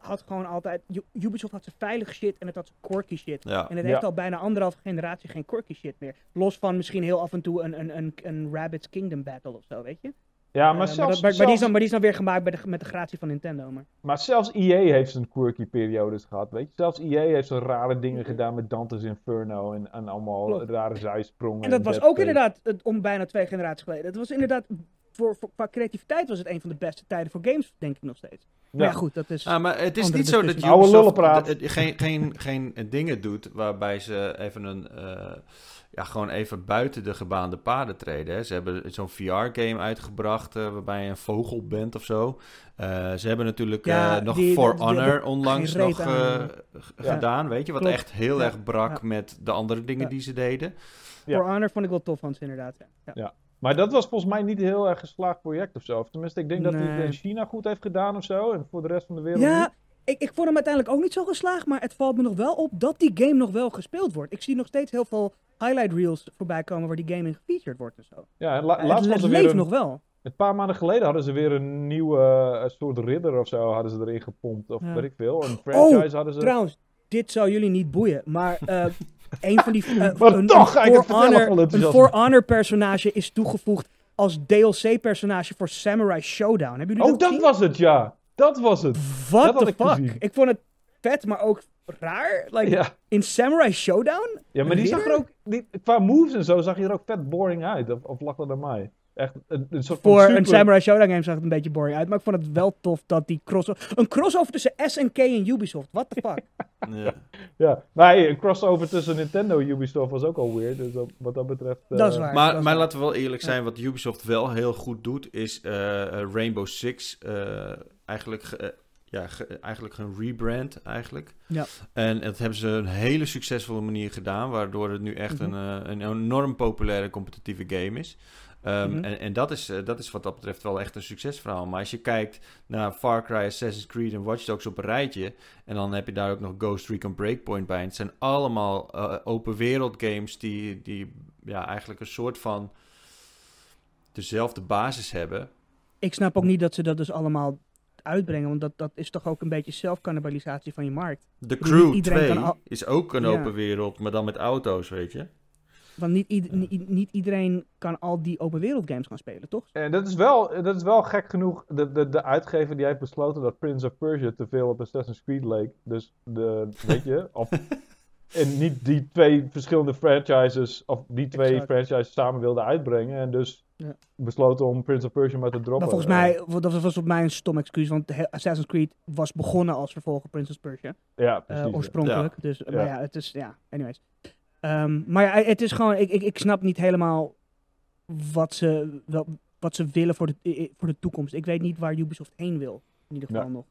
had gewoon altijd. Ubisoft had zijn veilige shit en het had zijn quirky shit. Ja. En het Ja. heeft al bijna anderhalve generatie geen quirky shit meer. Los van misschien heel af en toe een, een, een, een Rabbids Kingdom Battle of zo, weet je? Ja, maar Eh, zelfs... dat- maar, maar die is dan, maar die is dan weer gemaakt bij de, met de gratie van Nintendo. Maar. Maar zelfs EA heeft zijn quirky periodes gehad, weet je. Zelfs EA heeft zo'n rare dingen gedaan met Dante's Inferno en, en allemaal Klopt. rare zijsprongen. En dat was ook inderdaad het, om bijna twee generaties geleden. Het was inderdaad. Voor, voor, qua creativiteit was het een van de beste tijden voor games, denk ik nog steeds. Maar ja, goed, dat is. Ah, maar het is niet zo dat Ubisoft geen, geen, geen dingen doet waarbij ze even een... eh, ja, gewoon even buiten de gebaande paden treden. Hè. Ze hebben zo'n VR-game uitgebracht eh, waarbij je een vogel bent of zo. Eh, ze hebben natuurlijk Ja, eh, nog die- For die- Honor die- onlangs nog aan, Ja. gedaan, weet je. Wat Klopt. echt heel Ja, erg brak ja. met de andere dingen Ja. die ze deden. ja. For Honor vond ik wel tof van ze inderdaad. Ja. Maar dat was volgens mij niet een heel erg geslaagd project of zo. Of tenminste, ik denk dat hij het in China goed heeft gedaan of zo. En voor de rest van de wereld Ja, niet. ik, ik vond hem uiteindelijk ook niet zo geslaagd, maar het valt me nog wel op dat die game nog wel gespeeld wordt. Ik zie nog steeds heel veel highlight reels voorbij komen waar die game in gefeatured wordt en zo. Ja, en la- het laatst leeft een, nog wel. een paar maanden geleden hadden ze weer een nieuwe eh, soort ridder of zo hadden ze erin gepompt. Of Ja. weet ik veel. Een franchise hadden ze. Trouwens, dit zou jullie niet boeien, maar eh, een van die... eh, Maar een, toch For het vertellen Honor- Een. For Honor personage is toegevoegd als DLC-personage voor Samurai Showdown. Hebben jullie Oh, dat dat was het, ja. Dat was het. What dat the fuck? gezien. Ik vond het vet, maar ook raar. Like, Ja, in Samurai Showdown? ja maar die zag er ook, die, qua moves en zo zag je er ook vet boring uit. Of, of lag dat aan mij? Echt een, een soort Voor super... een Samurai Showdown game zag het een beetje boring uit. Maar ik vond het wel tof dat die crossover... Een crossover tussen SNK en Ubisoft. What the fuck? Ja. Ja, maar hey, een crossover tussen Nintendo en Ubisoft was ook al weird. Dus dat- wat dat betreft... eh, Dat is waar. dat Maar, is maar waar. laten we wel eerlijk zijn, wat Ubisoft wel heel goed doet, is eh, eh, Rainbow Six eh, eigenlijk, ge- eh, ja, ge- eigenlijk een rebrand eigenlijk. Ja. En dat hebben ze een hele succesvolle manier gedaan, waardoor het nu echt Mhm. een, eh, een enorm populaire competitieve game is. Ehm, Mhm. en, en dat is, eh, dat is wat dat betreft wel echt een succesverhaal. Maar als je kijkt naar Far Cry, Assassin's Creed en Watch Dogs op een rijtje... en dan heb je daar ook nog Ghost Recon Breakpoint bij... en het zijn allemaal eh, open wereld games die, die ja, eigenlijk een soort van dezelfde basis hebben. Ik snap ook niet dat ze dat dus allemaal uitbrengen. Want dat, dat is toch ook een beetje zelfcannibalisatie van je markt. The Crew iedereen 2 kan al- is ook een Ja. open wereld, maar dan met auto's, weet je. Want niet, ied- niet, niet iedereen kan al die open wereld games gaan spelen, toch? En dat is wel, dat is wel gek genoeg. De, de, de uitgever die heeft besloten dat Prince of Persia te veel op Assassin's Creed leek. Dus de, weet je, of, en niet die twee verschillende franchises, of die twee Exact. franchises samen wilde uitbrengen. En dus Ja. besloten om Prince of Persia maar te droppen. Maar volgens mij, dat was op mij een stom excuus. Want Assassin's Creed was begonnen als vervolg op Princess Persia. Eh, ja, eh, precies. ja. oorspronkelijk. Dus, Ja. maar ja, het is, ja, anyways. Ehm, maar ja, het is gewoon, ik, ik, ik snap niet helemaal wat ze, wel, wat ze willen voor de, voor de toekomst. Ik weet niet waar Ubisoft heen wil, in ieder geval Ja. nog.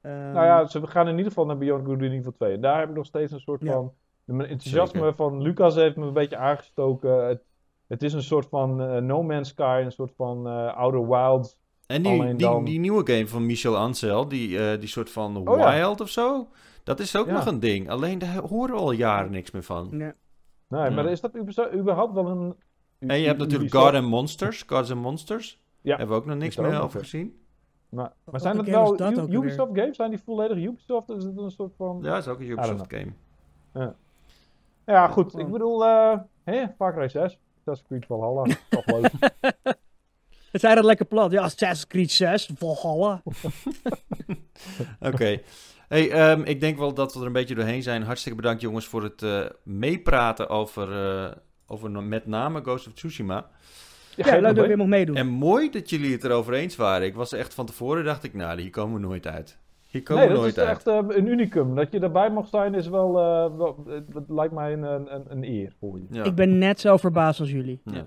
Ehm, Nou ja, ze gaan in ieder geval naar Beyond Good and Evil 2. En daar heb ik nog steeds een soort Ja. van... Mijn enthousiasme Zeker. van Lucas heeft me een beetje aangestoken. Het, het is een soort van eh, No Man's Sky, een soort van eh Outer Wilds En die, die, dan- die nieuwe game van Michel Ancel, die, eh, die soort van Oh ja. Wild of zo, dat is ook Ja. nog een ding. Alleen daar horen we al jaren niks meer van. Ja. Nee, maar Ja. is dat überhaupt wel een... En je hebt natuurlijk God and Monsters, Gods and Monsters. Ja. Hebben we ook nog niks er meer over gezien. Maar, maar zijn dat U- ook alweer? Ubisoft games? Zijn die volledig Ubisoft? Is het een soort van... Ja, dat is ook een Ubisoft game. Ja, goed. Oh. Ik bedoel, eh hè, Far Cry 6. Assassin's Creed Valhalla. Toch leuk. Het zei dat lekker plat. Ja, Assassin's Creed 6, Valhalla. Oké. Hey, ehm, ik denk wel dat we er een beetje doorheen zijn. Hartstikke bedankt jongens voor het eh, meepraten over, eh, over met name Ghost of Tsushima. Ja, geen leuk dat weer mocht meedoen. En mooi dat jullie het erover eens waren. Ik was echt van tevoren, dacht ik, nou, hier komen we nooit uit. Hier komen Nee, we dat nooit is uit. echt eh, een unicum. Dat je erbij mag zijn is wel, eh, wel het, het lijkt mij een, een, een eer voor je. Ja. Ik ben net zo verbaasd als jullie. Ja.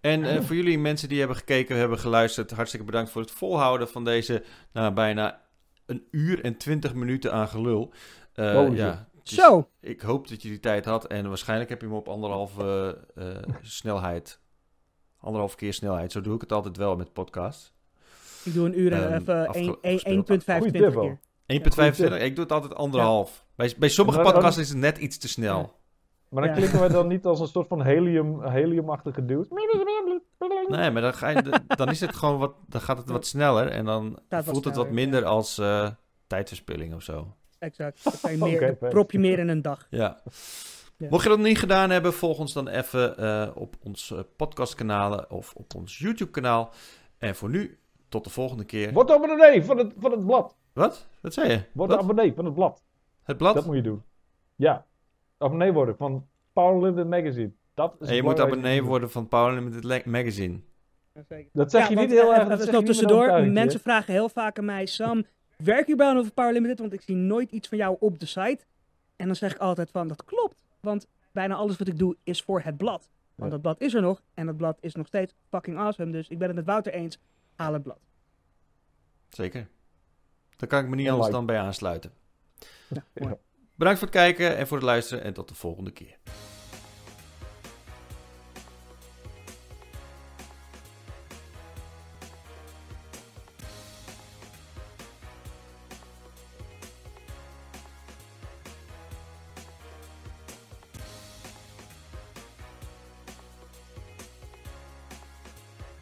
En eh, voor jullie mensen die hebben gekeken, hebben geluisterd, hartstikke bedankt voor het volhouden van deze nou, bijna een uur en twintig minuten aan gelul. Eh, shit. ja, Zo, Ik hoop dat je die tijd had en waarschijnlijk heb je hem op anderhalve eh, snelheid. Anderhalf keer snelheid. Zo doe ik het altijd wel met podcasts. ik doe een uur en Ehm, even afge- één- één- afgespeeld. 1.25 Goeie tip keer. 1.25. Ik doe het altijd anderhalf. Bij, bij sommige dan- podcasts is het net iets te snel. Maar dan Ja. klikken wij dan niet als een soort van helium, heliumachtige dude. Nee, maar dan, ga je, dan is het gewoon wat, dan gaat het wat sneller en dan voelt het wat minder als eh, tijdverspilling of zo. Exact. Dan kan je meer, dan prop je meer in een dag. Ja. Ja. Mocht je dat nog niet gedaan hebben, volg ons dan even eh, op ons eh, podcastkanalen of op ons YouTube kanaal. En voor nu, tot de volgende keer. Word abonnee van het, van het blad. Wat? Wat zei je? Word Wat? abonnee van het blad. Het blad? Dat moet je doen. Ja. Abonnee worden van Power Limited Magazine. Dat is En je moet abonnee worden van Power Limited Magazine. Dat zeg Ja, je want, niet heel eh, erg. Dat is nog tussendoor. Mensen vragen heel vaak aan mij, Sam, werk je bij over Power Limited? Want ik zie nooit iets van jou op de site. En dan zeg ik altijd van, dat klopt. Want bijna alles wat ik doe is voor het blad. Want Ja. dat blad is er nog. En dat blad is nog steeds fucking awesome. Dus ik ben het met Wouter eens. Haal het blad. Zeker. Daar kan ik me niet anders dan bij aansluiten. Ja. Bedankt voor het kijken en voor het luisteren en tot de volgende keer.